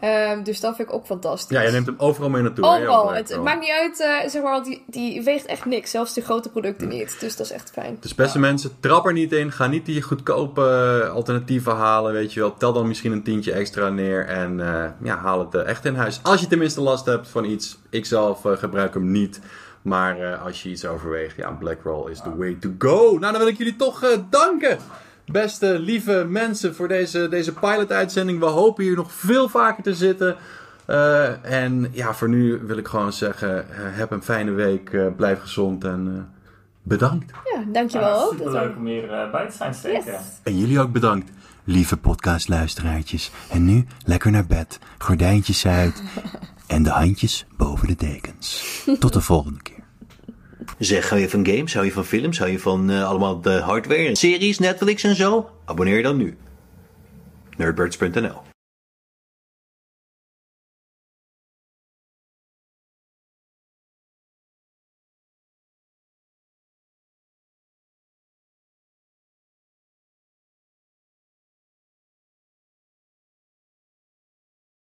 S2: Ehm, dus dat vind ik ook fantastisch.
S1: Ja, je neemt hem overal mee naartoe.
S2: Overal. Het, het maakt niet uit, eh, zeg maar, want die, die weegt echt niks. Zelfs die grote producten niet. Dus dat is echt fijn.
S1: Dus beste mensen, trap er niet in. Ga niet die goedkope eh, alternatieven halen, weet je wel. Tel dan misschien een tientje extra neer en eh, ja, haal het eh, echt in huis. Als je tenminste last hebt van iets. Ik zelf eh, gebruik hem niet. Maar eh, als je iets overweegt, ja, Blackroll is the way to go. Nou, dan wil ik jullie toch eh, danken. Beste lieve mensen voor deze, deze pilot-uitzending. We hopen hier nog veel vaker te zitten. Eh, en ja, voor nu wil ik gewoon zeggen, heb een fijne week. eh, blijf gezond en eh, bedankt.
S2: Ja, dankjewel ook.
S3: super leuk om hier eh, bij te zijn.
S2: Yes.
S1: En jullie ook bedankt.
S4: Lieve podcastluisteraartjes. En nu lekker naar bed, gordijntjes uit en de handjes boven de dekens. Tot de volgende keer. Zeg, hou je van games? Hou je van films? Hou je van eh, allemaal de hardware series, Netflix en zo? Abonneer je dan nu. Nerdbirds.nl